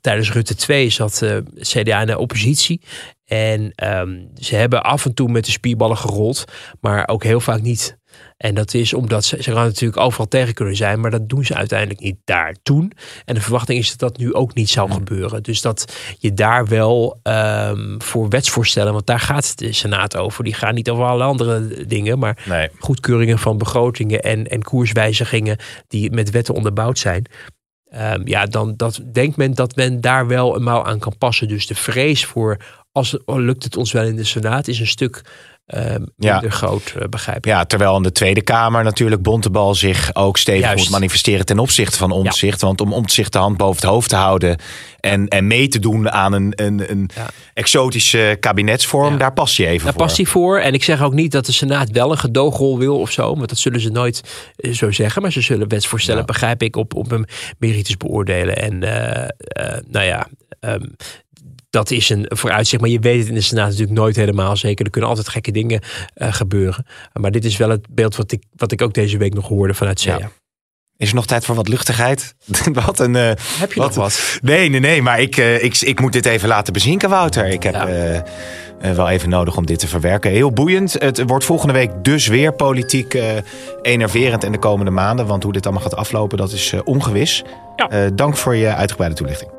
S3: tijdens Rutte 2 zat CDA in de oppositie. En ehm, ze hebben af en toe met de spierballen gerold, maar ook heel vaak niet. En dat is omdat ze, ze gaan natuurlijk overal tegen kunnen zijn, maar dat doen ze uiteindelijk niet daar toen. En de verwachting is dat dat nu ook niet zou gebeuren. Dus dat je daar wel ehm, voor wetsvoorstellen, want daar gaat de Senaat over. Die gaan niet over alle andere dingen, maar
S2: Nee.
S3: goedkeuringen van begrotingen en, en koerswijzigingen die met wetten onderbouwd zijn. Ehm, ja, dan dat, denkt men dat men daar wel een mouw aan kan passen. Dus de vrees voor, als lukt het ons wel in de Senaat, is een stuk
S2: Ja.
S3: minder groot, eh, begrijp.
S2: Ja, terwijl in de Tweede Kamer natuurlijk Bontebal zich ook stevig
S3: Juist.
S2: moet manifesteren ten opzichte van omzicht. Want om omzicht de hand boven het hoofd te houden en, en mee te doen aan een, een, een
S3: Ja.
S2: exotische kabinetsvorm,
S3: Ja.
S2: daar past hij even
S3: Daar
S2: voor.
S3: past hij voor. En ik zeg ook niet dat de Senaat wel een gedoogrol wil of zo. Want dat zullen ze nooit eh, zo zeggen. Maar ze zullen wetsvoorstellen,
S2: Ja.
S3: begrijp ik, op, op een meritus beoordelen. En eh, nou ja, ehm, dat is een vooruitzicht. Maar je weet het in de Senaat natuurlijk nooit helemaal zeker. Er kunnen altijd gekke dingen uh, gebeuren. Maar dit is wel het beeld wat ik, wat ik ook deze week nog hoorde vanuit CEA. Ja.
S2: Is er nog tijd voor wat luchtigheid? [laughs] wat een, uh,
S3: heb je wat, nog wat?
S2: Nee, nee, nee. Maar ik, uh, ik, ik moet dit even laten bezinken, Wouter. Ik heb ja. wel even nodig om dit te verwerken. Heel boeiend. Het wordt volgende week dus weer politiek enerverend in de komende maanden. Want hoe dit allemaal gaat aflopen, dat is ongewis. Ja. dank voor je uitgebreide toelichting.